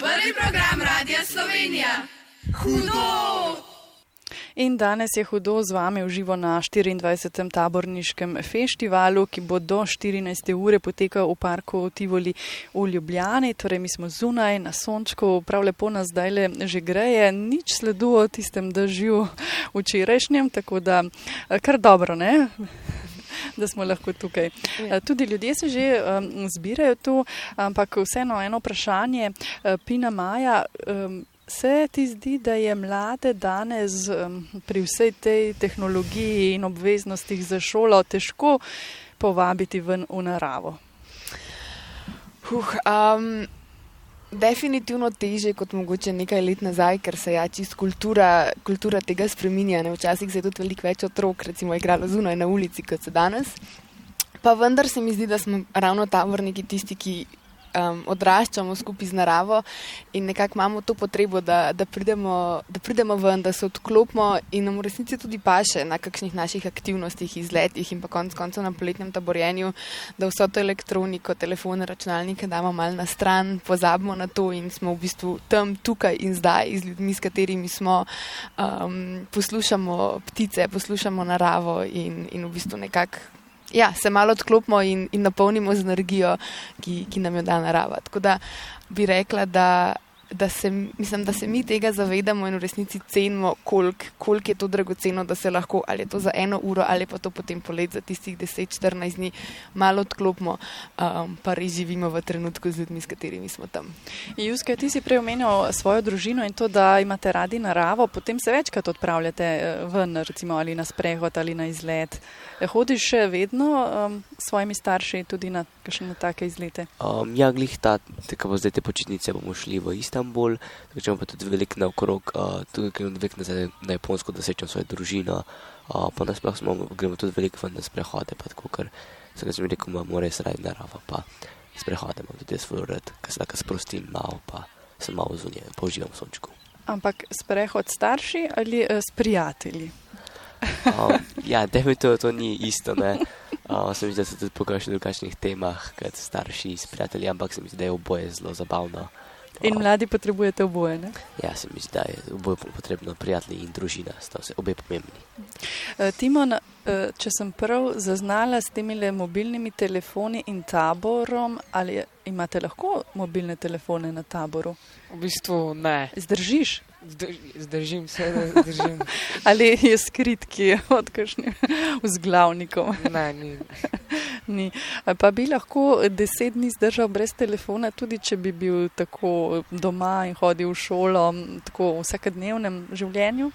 Prvi program Radia Slovenija. Hudo! In danes je hudo z vami uživo na 24. taborniškem festivalu, ki bo do 14. ure potekal v parku Tivoli v Ljubljani. Torej, mi smo zunaj na sončku, prav lepo nas zdaj le že greje, nič sledu o tistem držju včerajšnjem, tako da kar dobro, ne? Da smo lahko tukaj. Ja. Tudi ljudje se že um, zbirajo tu, ampak vseeno eno vprašanje. Pina Maja, um, se ti zdi, da je mlade danes pri vsej tej tehnologiji in obveznostih za šolo težko povabiti ven v naravo? Huh, um, definitivno teže kot mogoče nekaj let nazaj, ker se ja čist kultura, kultura tega spreminja. Ne? Včasih se je tudi veliko več otrok, recimo, igralo zunaj na ulici, kot se danes. Pa vendar se mi zdi, da smo ravno taborniki tisti, ki um, odraščamo skupaj z naravo in nekako imamo to potrebo, da, da, pridemo, da pridemo ven, da se odklopimo in nam v resnici tudi paše na kakšnih naših aktivnostih, izletih in pa konc koncev na poletnem taborjenju, da vso to elektroniko, telefone, računalnike damo mal na stran, pozabimo na to in smo v bistvu tam, tukaj in zdaj z ljudmi, s katerimi smo, um, poslušamo ptice, poslušamo naravo in, in v bistvu nekako ja, se malo odklopimo in, in napolnimo z energijo, ki, ki nam jo da narava. Tako da bi rekla, da, da, se, mislim, da se mi tega zavedamo in v resnici cenimo, koliko kolik je to dragoceno, da se lahko ali je to za eno uro ali pa to potem polet za tistih 10-14 dni malo odklopimo, um, pa res živimo v trenutku z ljudmi, s katerimi smo tam. Juska, ti si prej omenil svojo družino in to, da imate radi naravo, potem se večkrat odpravljate eh, ven, recimo ali na sprehod ali na izlet. Hodiš še vedno um, svojimi starši tudi na kakšne take izlete? Um, ja, glih ta, tako bo zdaj te počitnice, bomo šli v Istanbul, tako če bomo pa tudi veliko naokrog, uh, tudi gremo veliko nazaj na Japonsko, da sečem svojo družino, uh, pa nasploh smo, gremo tudi veliko ven na sprehode, pa tako, ker se ga sem rekel, mora res radi narava, pa sprehode imam tudi svoj red, ker se lahko sprostim malo, pa sem malo zunje, pa uživam v sončku. Ampak sprehod starši ali uh, s prijatelji? Um, ja, definitivno to ni isto. Uh, sem videl, da se tudi pogovarjaš o drugačnih temah, kot starši s prijatelji, ampak se mi zdi, da je oboje zelo zabavno. In mladi potrebujete oboje? Ne? Ja, se mi zdi, da je oboje potrebno, prijatelji in družina, sta vse obe pomembni. Uh, Timon, uh, če sem prav zaznala s temi mobilnimi telefoni in taborom, ali imate lahko mobilne telefone na taboru? V bistvu ne. Zdržiš? Zdržim se, da zdržim. Ali je skrit, ki je odkašnjen z glavnikom? Ne, ni. ni. Pa bi lahko deset dni zdržal brez telefona, tudi če bi bil tako doma in hodil v šolo, tako v vsakodnevnem življenju?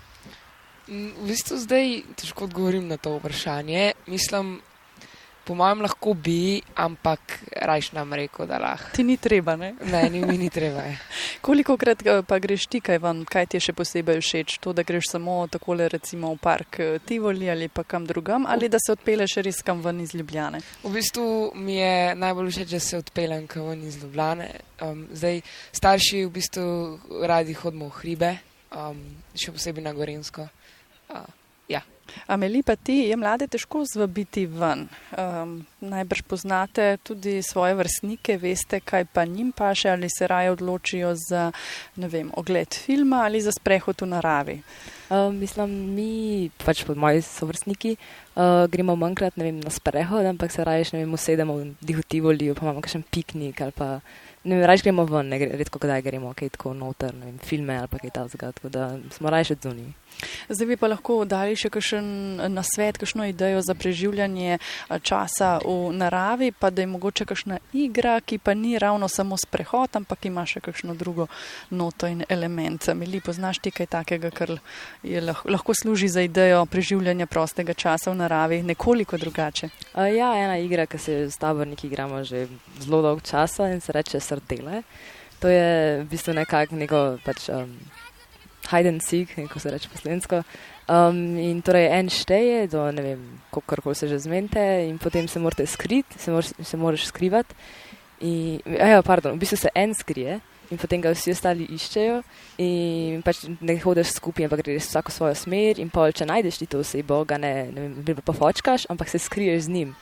V bistvu zdaj težko odgovorim na to vprašanje. Mislim, Po mojem, lahko bi, ampak rajš nam rekel, da lahko. Ti ni treba, ne? Ne, ni mi ni treba. Koliko krat eh, pa greš ti, kaj, van, kaj ti je še posebej všeč? To, da greš samo tako, recimo v park eh, Tivoli ali pa kam drugam, ali da se odpeleš res kam ven iz Ljubljane? V bistvu mi je najbolj všeč, da se odpeljem kam ven iz Ljubljane. Um, zdaj, starši v bistvu radi hodimo v hribe, um, še posebej na Gorensko. Uh, ja, Ameli, pa ti je mlade težko zvabiti ven. Um, najbrž poznate tudi svoje vrstnike, veste, kaj pa njim paše, ali se raje odločijo za vem, ogled filma ali za sprehod v naravi. Um, mislim, mi, pač pod moji sovrstniki, uh, gremo manjkrat vem, na sprehod, ampak se raje usedemo v dihotivoli, pa imamo kakšen piknik ali pa ne vem, raje gremo ven, ne redko kdaj gremo, kaj tako noter, ne vem, filme ali kaj takega, tako da smo raje še zunaj. Zdaj bi pa lahko dali še kakšen eh, nasvet, kakšno idejo za preživljanje eh, časa v naravi, pa da je mogoče kakšna igra, ki pa ni ravno samo sprehod, ampak ima še kakšno drugo noto in element. Mili, poznaš ti kaj takega, kar lahko, lahko služi za idejo preživljanja prostega časa v naravi, nekoliko drugače? Uh, ja, ena igra, ki se s taborniki igramo že zelo dolgo časa in se reče srdele. To je v bistvu nekako neko pač. Um, hide and seek, kako se reče poslovensko. Um, in torej en šteje, do ne vem, kako se že zmenite, in potem se morate skriti, se, mor se moraš skrivati. In, ja, pardon, v bistvu se en skrije. In potem ga vsi ostali iščejo, in pač ne hodiš skupaj, ampak greš vsako svojo smer. In pol, če najdeš ti to osebo, ga ne, ne vem, pa fočkaš, ampak se skriješ z njim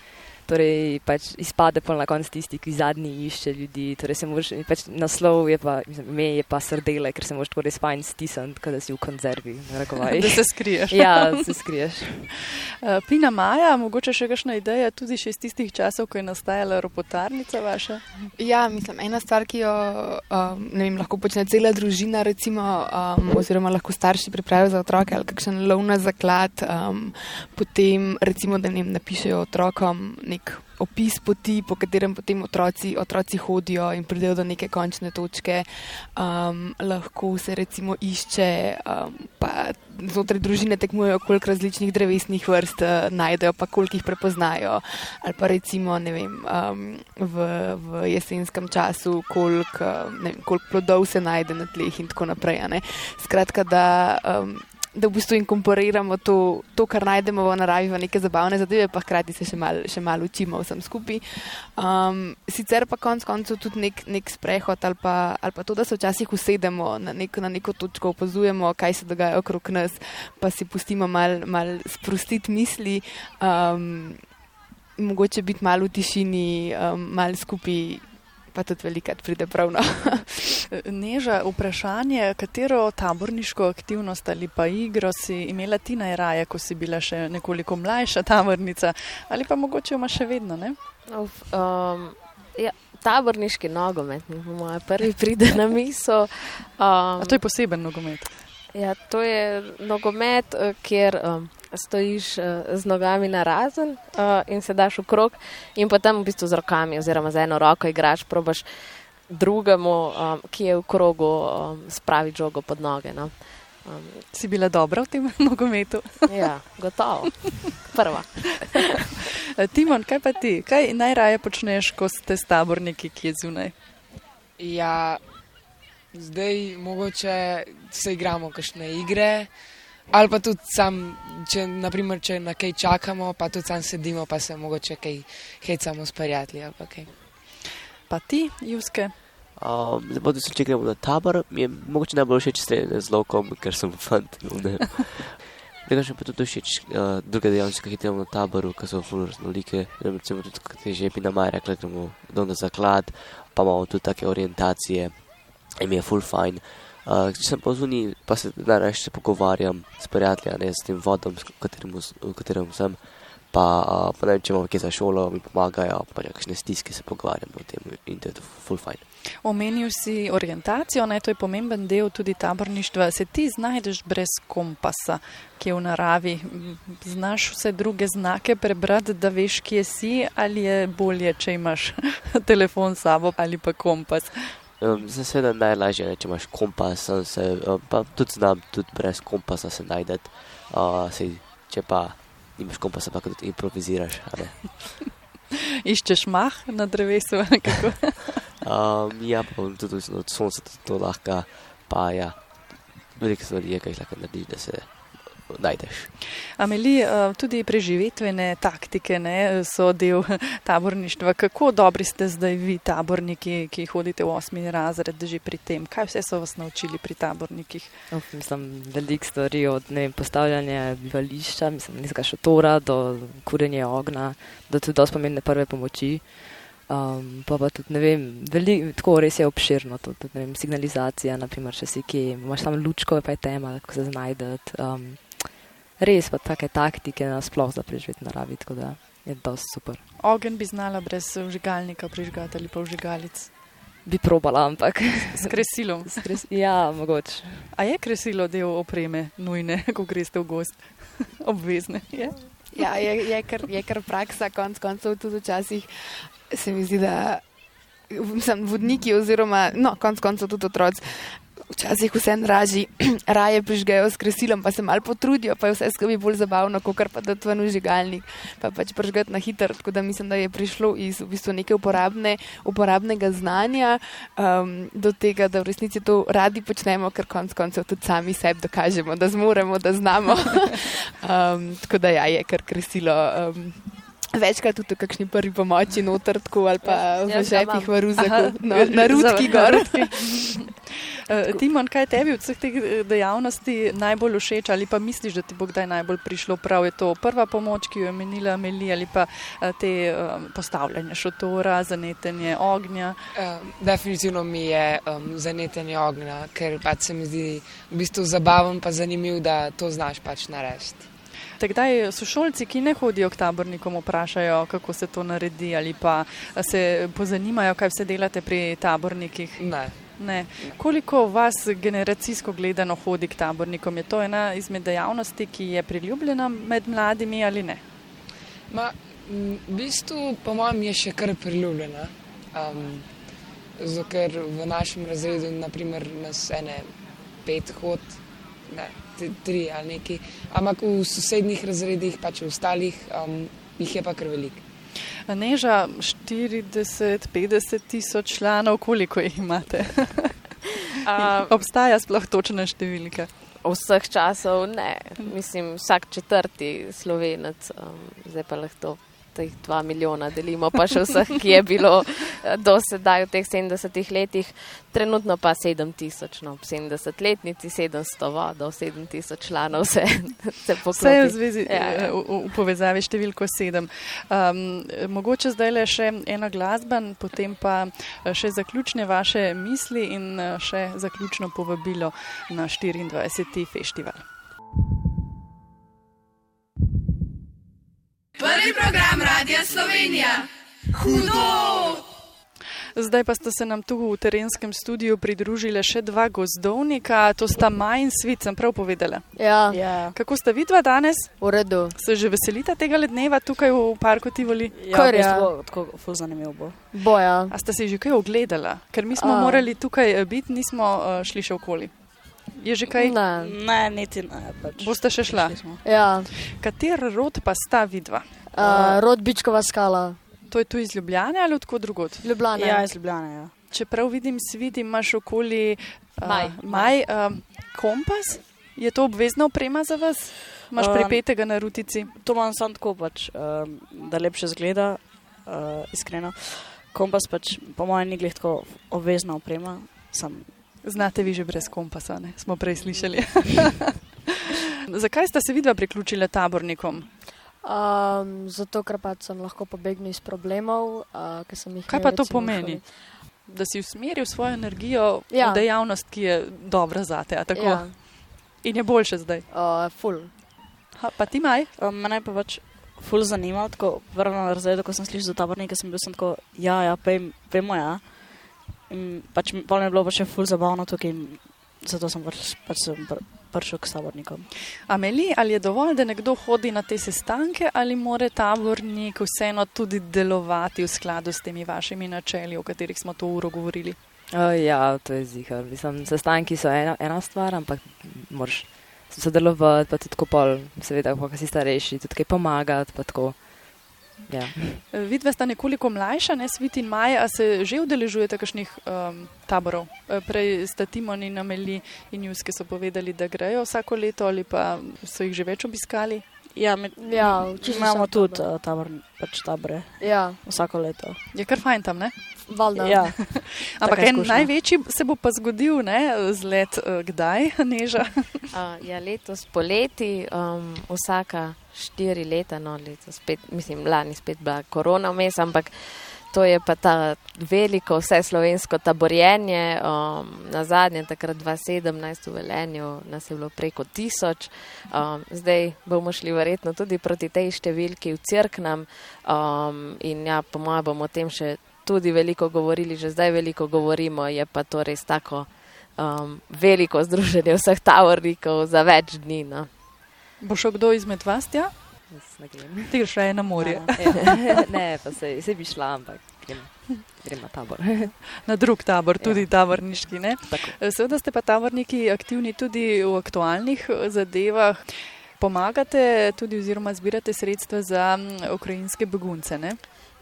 torej pač izpade pa na koncu tisti, ki zadnji išče ljudi. Torej moraš, pač naslov je pa, mislim, ime je pa srdele, ker se moraš tako res fajn stisniti, da si v konzervi. da se skriješ. ja, se skriješ. Uh, Pina Maja, mogoče še kakšna ideja, tudi še iz tistih časov, ko je nastajala ropotarnica vaša? Ja, mislim, ena stvar, ki jo um, vem, lahko počne cela družina, recimo, um, oziroma lahko starši pripravijo za otroke ali kakšen lovna zaklad, um, potem recimo, da jim napišejo otrokom nek opis poti, po katerem potem otroci, otroci hodijo in pridejo do neke končne točke. Um, lahko se recimo išče, um, pa znotraj družine tekmujejo, koliko različnih drevesnih vrst uh, najdejo, pa koliko jih prepoznajo. Ali pa recimo vem, um, v, v jesenskem času, koliko kolik plodov se najde na tleh in tako naprej. Skratka, da um, da v bistvu inkorporiramo to, to, kar najdemo v naravi, v neke zabavne zadeve, pa hkrati se še malo mal učimo vsem skupaj. Um, sicer pa konec koncev tudi nek, nek sprehod ali pa, ali pa to, da se včasih usedemo na, nek, na neko točko, opazujemo, kaj se dogaja okrog nas, pa si pustimo malo mal sprostiti misli. Um, Mogoče biti malo v tišini, um, malo skupaj, pa tudi velikrat pride pravno. Neža, vprašanje, katero taborniško aktivnost ali pa igro si imela ti najraje, ko si bila še nekoliko mlajša tabornica ali pa mogoče ima še vedno? Uf, um, ja, taborniški nogomet, po mojem, prvi pride na misel. Um, to je poseben nogomet. Ja, to je nogomet, eh, kjer um, stojiš uh, z nogami na razen uh, in se daš v krog, in potem v bistvu z rokami, oziroma z eno roko igraš, probaš drugemu, um, ki je v krogu, spravi žogo pod noge. No. Um, si bila dobra v tem nogometu? ja, gotovo. Prva. Timon, kaj pa ti? Kaj najraje počneš, ko ste taborniki, ki je zunaj? Ja, zdaj mogoče se igramo kakšne igre. Ali pa tudi sam, če, naprimer, če na kaj čakamo, pa tudi sam sedimo, pa se mogoče kaj hecamo s prijatelji pa ti, Juske? Um, Zdaj, so, če gremo na tabor, mi je mogoče najbolj všeč streljanje z lokom, ker sem fant. Tega še pa tudi všeč uh, druge dejavnosti, ki jih imamo na taboru, ki so zelo raznolike. Recimo tudi, kot je že Pina Maja rekla, gremo dol na zaklad, pa imamo tudi take orientacije in mi je full fine. Uh, če sem pa zunaj, pa se najraje pogovarjam s prijatelji, ne s tem vodom, v katerem, v katerem sem pa, pa ne vem, če imamo kaj za šolo, mi pomagajo, pa nekakšne stiske se pogovarjamo o tem in to je full fine. Omenil si orientacijo, ne, to je pomemben del tudi taborništva. Se ti znajdeš brez kompasa, ki je v naravi? Znaš vse druge znake prebrati, da veš, kje si, ali je bolje, če imaš telefon s sabo ali pa kompas? Um, Seveda najlažje je, če imaš kompas, se, um, pa tudi znam, tudi brez kompasa se najdete. Uh, če pa nimaš kompasa, pa tudi improviziraš. Iščeš mah na drevesu? um, ja, pa tudi od sonca to lahko, pa ja, veliko stvari je, kaj lahko narediš, da se najdeš. Ameli, eh, tudi preživetvene taktike ne, so del taborništva. Kako dobri ste zdaj vi, taborniki, ki hodite v osmi razred, že pri tem? Kaj vse so vas naučili pri tabornikih? Uf, mislim, veliko stvari od ne vem, postavljanja bivališča, mislim, nizka šotora do kurenja ogna, do tudi dosti pomembne prve pomoči. Um, pa pa tudi, ne vem, veliko, tako res je obširno, to, tudi, ne vem, signalizacija, naprimer, če si kje, imaš tam lučko, pa je tema, kako se znajdeti. Um, res pa take taktike nasploh za preživeti naravi, tako da je dosti super. Ogen bi znala brez vžigalnika prižgati ali pa vžigalic. Bi probala, ampak. S kresilom. Skres, ja, mogoče. A je kresilo del opreme, nujne, ko greste v gost? Obvezne. Je? Ja, je, je, kar, je kar praksa, konc koncev tudi včasih se mi zdi, da sem vodniki oziroma, no, konc koncev tudi otroci. Včasih vse raži, raje prižgejo s kresilom, pa se malo potrudijo, pa je vse skupaj bolj zabavno, kot pa da tvoj užigalnik, pa pač prižgati na hitro. Tako da mislim, da je prišlo iz v bistvu neke uporabne, uporabnega znanja um, do tega, da v resnici to radi počnemo, ker konc koncev tudi sami sebi dokažemo, da zmoremo, da znamo. um, tako da ja, je kar kresilo. Um, Večkrat tudi v kakšni prvi pomoči, noter tako ali pa v Jaz ga žepih v ruzaku, no, na rudki za- gor. Eh, Timon, kaj tebi od vseh teh eh, dejavnosti najbolj všeč ali pa misliš, da ti bo kdaj najbolj prišlo prav? Je to prva pomoč, ki jo je menila Meli ali pa eh, te eh, postavljanje šotora, zanetenje ognja? Uh, definitivno mi je um, zanetenje ognja, ker pač se mi zdi v bistvu zabaven pa zanimiv, da to znaš pač narediti. Takdaj sošolci, ki ne hodijo k tabornikom, vprašajo, kako se to naredi ali pa se pozanimajo, kaj vse delate pri tabornikih. Ne. Ne. Koliko vas generacijsko gledano hodi k tabornikom? Je to ena izmed dejavnosti, ki je priljubljena med mladimi ali ne? Ma, v bistvu, po mojem, je še kar priljubljena. Um, zato, ker v našem razredu, naprimer, nas ene pet hod, ne, tri ali neki, ampak v sosednjih razredih, pač v ostalih, um, jih je pa kar veliko. Neža 40, 50 tisoč članov, koliko jih imate? Uh, Obstaja sploh točna številka. vseh časov ne, mislim, vsak četrti slovenec, um, zdaj pa lahko teh dva milijona delimo, pa še vseh, ki je bilo eh, do sedaj v teh 70 letih, trenutno pa 7000, no, 70-letnici, 700 vodo, 7000 članov se, se Vse je v, poklopi. zvezi, Ja, ja. v, v- v povezavi številko 7. Um, mogoče zdaj le še ena glasba, potem pa eh, še zaključne vaše misli in eh, še zaključno povabilo na 24. festival. Prvi program Radia Slovenija. Hudo! Zdaj pa sta se nam tu v terenskem studiu pridružile še dva gozdovnika, to sta Maj in Svit, sem prav povedala. Ja, Ja, Kako sta vidva danes? v redu. Se že veselita tega dneva tukaj v parku Tivoli? ja, Kar bistvu ja. bo tako ful zanimivo bo. Boja. A ste si že kaj ogledala? Ker mi smo A. morali tukaj eh, biti, nismo eh, šli še okoli. Je že kaj? Ne. Ne, niti ne. Pač. Boste še šla? Ja, Kater rod pa sta vidva? uh, rod Bičkova skala, To je tu iz Ljubljane ali odkot drugod? Ljubljana. Ja, iz Ljubljane. Ja. Če prav vidim, svit imaš okoli uh, Maj. maj uh, kompas. Je to obvezna oprema za vas? Imaš Um, pripetega na rutici? To imam samo tako, pač, um, da lepše zgleda, uh, iskreno. Kompas pač, po mojem, ni glih tako obvezna oprema. Sam. Znate vi že brez kompasa, ne? smo prej slišali. Zakaj sta se vidva priključila tabornikom? Um, zato, ker pač sem lahko pobegnil iz problemov, uh, ki sem jih Kaj imel, pa to pomeni? šoli. Da si usmeril svojo energijo Ja. v dejavnost, ki je dobra za te. a Tako? Ja, In je boljše zdaj. uh, ful. Ha, pa ti maj? Um, mene pa pač ful zanima, tako prvo na razredu, ko sem slišal za tabornike, sem bil sem tako, ja, ja, pej, pejmo ja. In pač pol mi je bilo pač še ful zabavno tukaj in zato sem pač, pač sem pr prišel k tabornikom. Ameli, ali je dovolj, da nekdo hodi na te sestanke, ali mora tabornik vseeno tudi delovati v skladu s temi vašimi načeli, o katerih smo to uro govorili? Uh, ja, to je zihar. Mislim, sestanki so ena, ena stvar, ampak moraš sodelovati, pa tudi tako pol, seveda, ko si starejši, tudi kaj pomagati, pa tako. Ja. Vidva sta nekoliko mlajša, ne Svit in Maja, a se že udeležujete kakšnih um, taborov? E, Prej sta Timon in Ameli in Juske so povedali, da grejo vsako leto ali pa so jih že več obiskali. Ja, mi, Ja, imamo tudi tabor. uh, tabor, pač tabore Ja, vsako leto. Je kar fajn tam, ne? Valjda. Ja. Ampak en največji se bo pa zgodil, ne, zlet uh, kdaj, Neža? Uh, ja, letos poleti, um, vsaka štiri leta, no, letos spet, mislim, lani spet bila korona vmes, ampak to je pa ta veliko vse slovensko taborjenje. Um, na zadnje, takrat 2017 v Velenju, nas je bilo preko tisoč. Um, zdaj bomo šli verjetno tudi proti tej številki v Cirknam um, in ja, po mojem bomo o tem še tudi veliko govorili, že zdaj veliko govorimo, je pa to res tako um, veliko združenje vseh tavornikov za več dni. No. Bo šel kdo izmed vas tja? Ti greš raje na morje, Ja. ne, pa se, se bi šla, ampak grem, grem na tabor. na drug tabor, tudi taborniški. Ne? Tako. E, Seveda ste pa taborniki aktivni tudi v aktualnih eh, zadevah. Pomagate tudi oziroma zbirate sredstva za mm, ukrajinske begunce. Ne?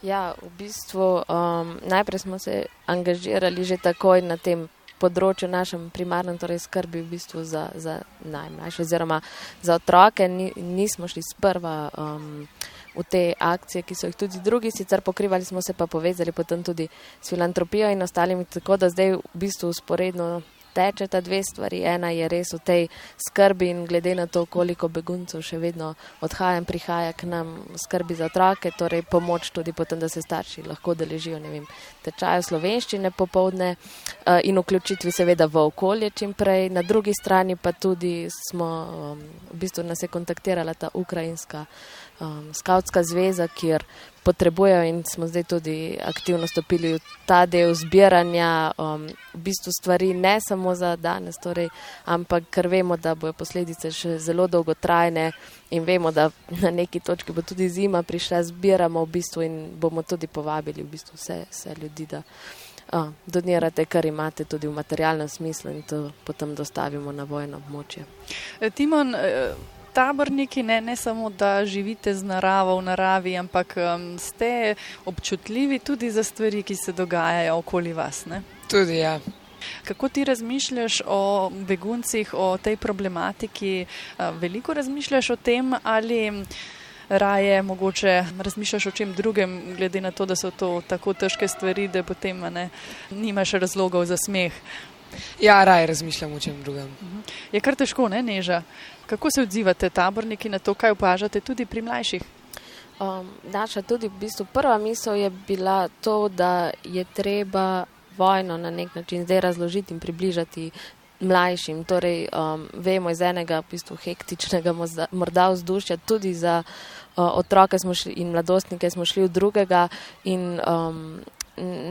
Ja, v bistvu um, najprej smo se angažirali že takoj na tem področju, našem primarnem, torej skrbi v bistvu za, za najmlajše oziroma za otroke. Ni, nismo šli sprva um, v te akcije, ki so jih tudi drugi sicer pokrivali, smo se pa povezali potem tudi s filantropijo in ostalimi, tako da zdaj v bistvu usporedno tečeta dve stvari. Ena je res v tej skrbi in glede na to, koliko beguncev še vedno odhaja in prihaja k nam skrbi za otroke, torej pomoč tudi potem, da se starši lahko deležijo vem, tečaja slovenščine popovdne uh, in vključitvi seveda v okolje čim prej. Na drugi strani pa tudi smo, um, v bistvu nas je kontaktirala ta ukrajinska um, skautska zveza, kjer potrebujejo in smo zdaj tudi aktivno stopili v ta del zbiranja um, v bistvu stvari ne samo za danes, torej, ampak ker vemo, da bojo posledice še zelo dolgotrajne in vemo, da na neki točki bo tudi zima prišla, zbiramo v bistvu in bomo tudi povabili v bistvu vse, vse ljudi, da uh, donirate, kar imate tudi v materialnem smislu in to potem dostavimo na vojno območje. E, Timon, e, taborniki ne, ne samo, da živite z naravo v naravi, ampak um, ste občutljivi tudi za stvari, ki se dogajajo okoli vas. Ne? Tudi ja. Kako ti razmišljaš o beguncih, o tej problematiki? A, Veliko razmišljaš o tem ali raje mogoče razmišljaš o čem drugem, glede na to, da so to tako težke stvari, da potem a ne, nimaš razlogov za smeh. Ja, raje razmišljam o čem drugem. Je kar težko, ne neža. Kako se odzivate taborniki na to, kaj opažate tudi pri mlajših? Um, naša tudi v bistvu prva misel je bila to, da je treba vojno na nek način zdaj razložiti in približati mlajšim. Torej, um, vemo iz enega v bistvu hektičnega mozda- morda vzdušja, tudi za uh, otroke šli, in mladostnike smo šli v drugega in um,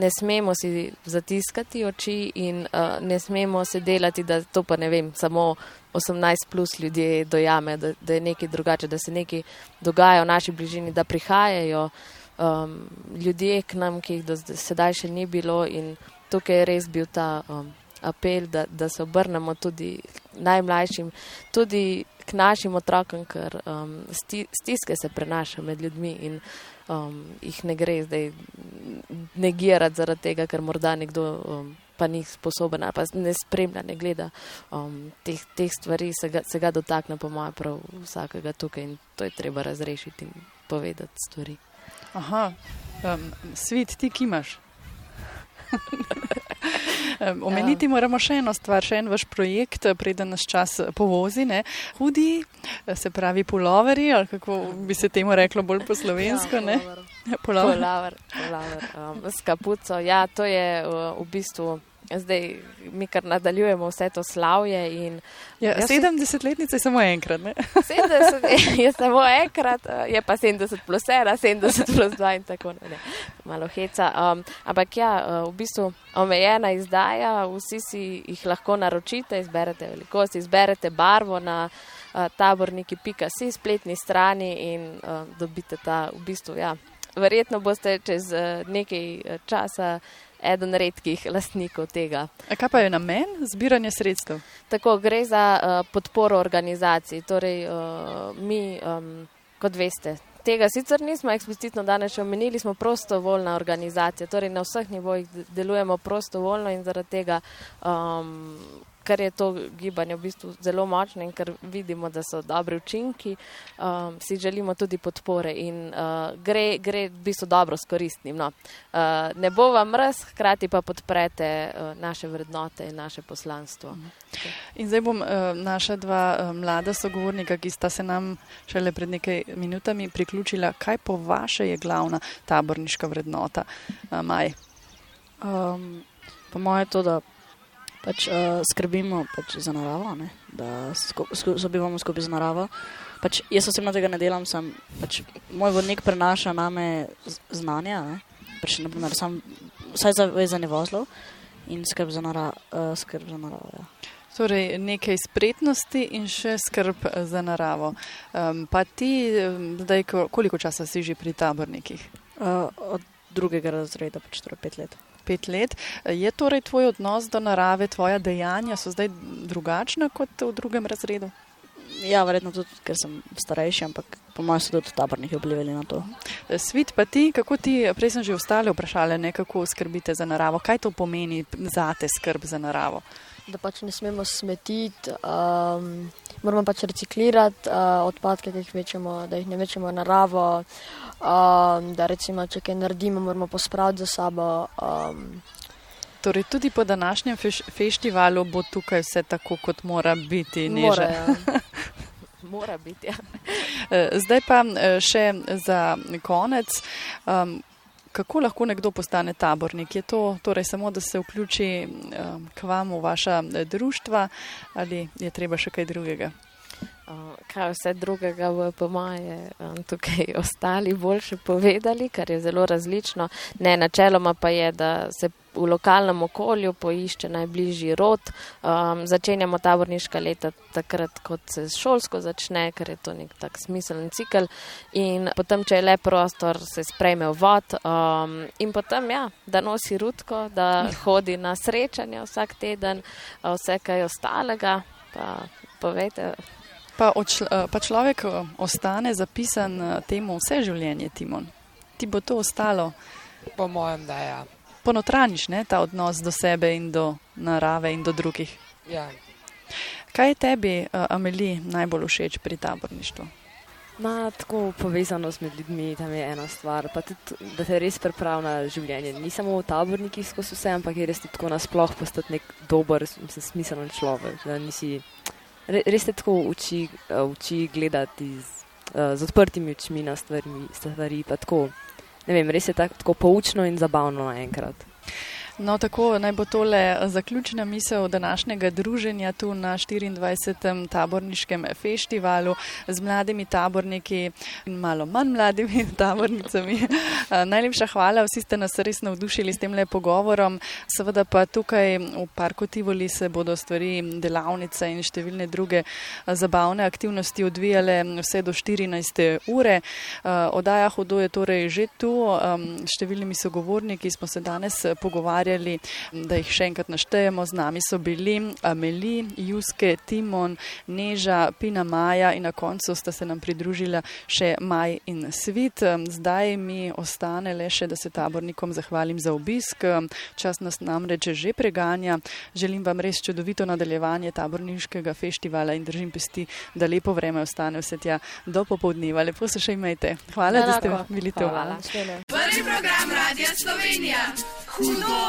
ne smemo si zatiskati oči in uh, ne smemo se delati, da to pa ne vem, samo 18 plus ljudje dojame, da, da je nekaj drugače, da se nekaj dogaja v naši bližini, da prihajajo um, ljudje k nam, ki jih do sedaj še ni bilo in tukaj je res bil ta um, apel, da, da se obrnemo tudi najmlajšim, tudi k našim otrokom, ker um, sti, stiske se prenaša med ljudmi in um, jih ne gre zdaj negirati zaradi tega, ker morda nekdo um, pa ni sposoben pa ne spremlja, ne gleda um, teh, teh stvari, se ga, se ga dotakne po mojem prav vsakega tukaj in to je treba razrešiti in povedati stvari. Aha, um, svet ti kimaš. Um, Omeniti moramo še eno stvar, še en vaš projekt, eh, preden nas čas eh, povozi. Ne? Hudi, eh, se pravi, puloveri, ali kako bi se temu reklo bolj po slovensko. Ja, Pulover. Polaver, polaver, um, s kapuco. Ja, to je uh, v bistvu. Zdaj mi kar nadaljujemo vse to slavje. In, Ja, Jaz se- 70-letnica je samo enkrat. Ne? 70 je, samo enkrat, uh, je pa 70 plus 1, 70 plus 2 in tako naprej. Malo heca. Um, ampak ja, uh, v bistvu omejena izdaja, vsi si jih lahko naročite, izberete velikost, izberete barvo na uh, taborniki.si spletni strani in uh, dobite ta v bistvu. Ja, verjetno boste čez uh, nekaj uh, časa eden redkih lastnikov tega. A kaj pa je namen zbiranja sredstev? Tako gre za uh, podporo organizaciji. Torej, uh, mi, um, kot veste, tega sicer nismo eksplicitno danes omenili, smo prostovoljna organizacija, torej na vseh nivojih de- delujemo prostovoljno in zaradi tega, um, ker je to gibanje v bistvu zelo močno in ker vidimo, da so dobri učinki, um, si želimo tudi podpore in uh, gre, gre v bistvu dobro s koristnim. No. Uh, ne bo vam res, hkrati pa podprete uh, naše vrednote in naše poslanstvo. In zdaj bom uh, naša dva uh, mlada sogovornika, ki sta se nam šele pred nekaj minutami priključila, kaj po vaše je glavna taborniška vrednota, uh, Maj. Um, po mojem je to, da pač, uh, skrbimo pač za naravo, ne? da sku, sku, sobivamo skupaj z naravo. Pač, jaz osebno tega ne delam, sem, pač, moj vodnik prenaša name znanja, ne? pač, naprimer, sam, vsaj za vezanje vozlov in skrb za, nara, uh, skrb za naravo. Ja. Torej, nekaj spretnosti in še skrb eh, za naravo. Um, pa ti, zdaj, ko- koliko časa si že pri tabornikih? Uh, od drugega razreda, pač torej pet let. Pet let. Je torej tvoj odnos do narave, tvoja dejanja so zdaj drugačna kot v drugem razredu? Ja, verjetno tudi, ker sem starejši, ampak po mojem so tudi taborniki vplivali na to. Svit pa ti, kako ti, prej sem že ostale vprašale, ne, kako skrbite za naravo, kaj to pomeni za te skrb za naravo? Da pač ne smemo smetiti, um, moramo pač reciklirati uh, odpadke, ki jih večemo, da jih ne večemo v naravo. Um, da recimo, če kaj naredimo, moramo pospraviti za sabo. Um, Torej, tudi po današnjem feš festivalu bo tukaj vse tako, kot mora biti. Mora, ja. Mora biti. Ja. Eh, Zdaj pa eh, še za konec. Um, kako lahko nekdo postane tabornik? Je to torej samo, da se vključi um, k vam v vaša eh, društva ali je treba še kaj drugega? Uh, kaj vse drugega bo po moje um, tukaj ostali boljše povedali, kar je zelo različno. Ne, načeloma pa je, da se v lokalnem okolju poišče najbližji rod. Um, začenjamo taborniška leta takrat, kot se šolsko začne, ker je to nek tak smiseln cikl. In potem, če je le prostor, se sprejme v vod um, in potem, ja, da nosi rutko, da hodi na srečanja vsak teden, vse kaj ostalega. Pa povejte, Pa, odšl, eh, pa človek eh, ostane zapisan eh, temu vse življenje, Timon. Ti bo to ostalo. Po mojem, da ja. Ponotraniš ne, ta odnos do sebe in do narave in do drugih. ja. Kaj je tebi, Ameli, najbolj všeč pri taborništvu? Ma, tako povezanost med ljudmi, tam je ena stvar, pa tudi, da te res pripravi na življenje. Ni samo v tabornikih skozi vse, ampak je res tudi tako nasploh postati nek dober, mislim, smiselen človek. Da nisi, re, res te tako uči, eh, uči gledati z, eh, z odprtimi očmi na stvari, stvari pa tako, ne vem, res je tak, tako poučno in zabavno naenkrat. No, tako naj bo tole zaključna misel današnjega druženja tu na 24. taborniškem festivalu z mladimi taborniki in malo manj mladimi tabornicami. Eh, Najlepša hvala, vsi ste nas res navdušili s tem le pogovorom. Seveda pa tukaj v Parku Tivoli se bodo stvari, delavnice in številne druge eh, zabavne aktivnosti odvijale vse do 14. ure. Eh, Odaja Hudo je torej že tu, številnimi sogovorniki smo se danes eh, pogovarjali, da jih še enkrat naštejemo. Z nami so bili Ameli, Juske, Timon, Neža, Pina Maja in na koncu sta se nam pridružila še Maj in Svit. Zdaj mi ostane le še, da se tabornikom zahvalim za obisk. Čas nas namreč že preganja. Želim vam res čudovito nadaljevanje taborniškega festivala in držim pesti, da lepo vreme ostane vse tja do popovdneva. Lepo se še imejte. Hvala, da ste bili tu. Hvala. Prvi program Radia Slovenija. Hudo!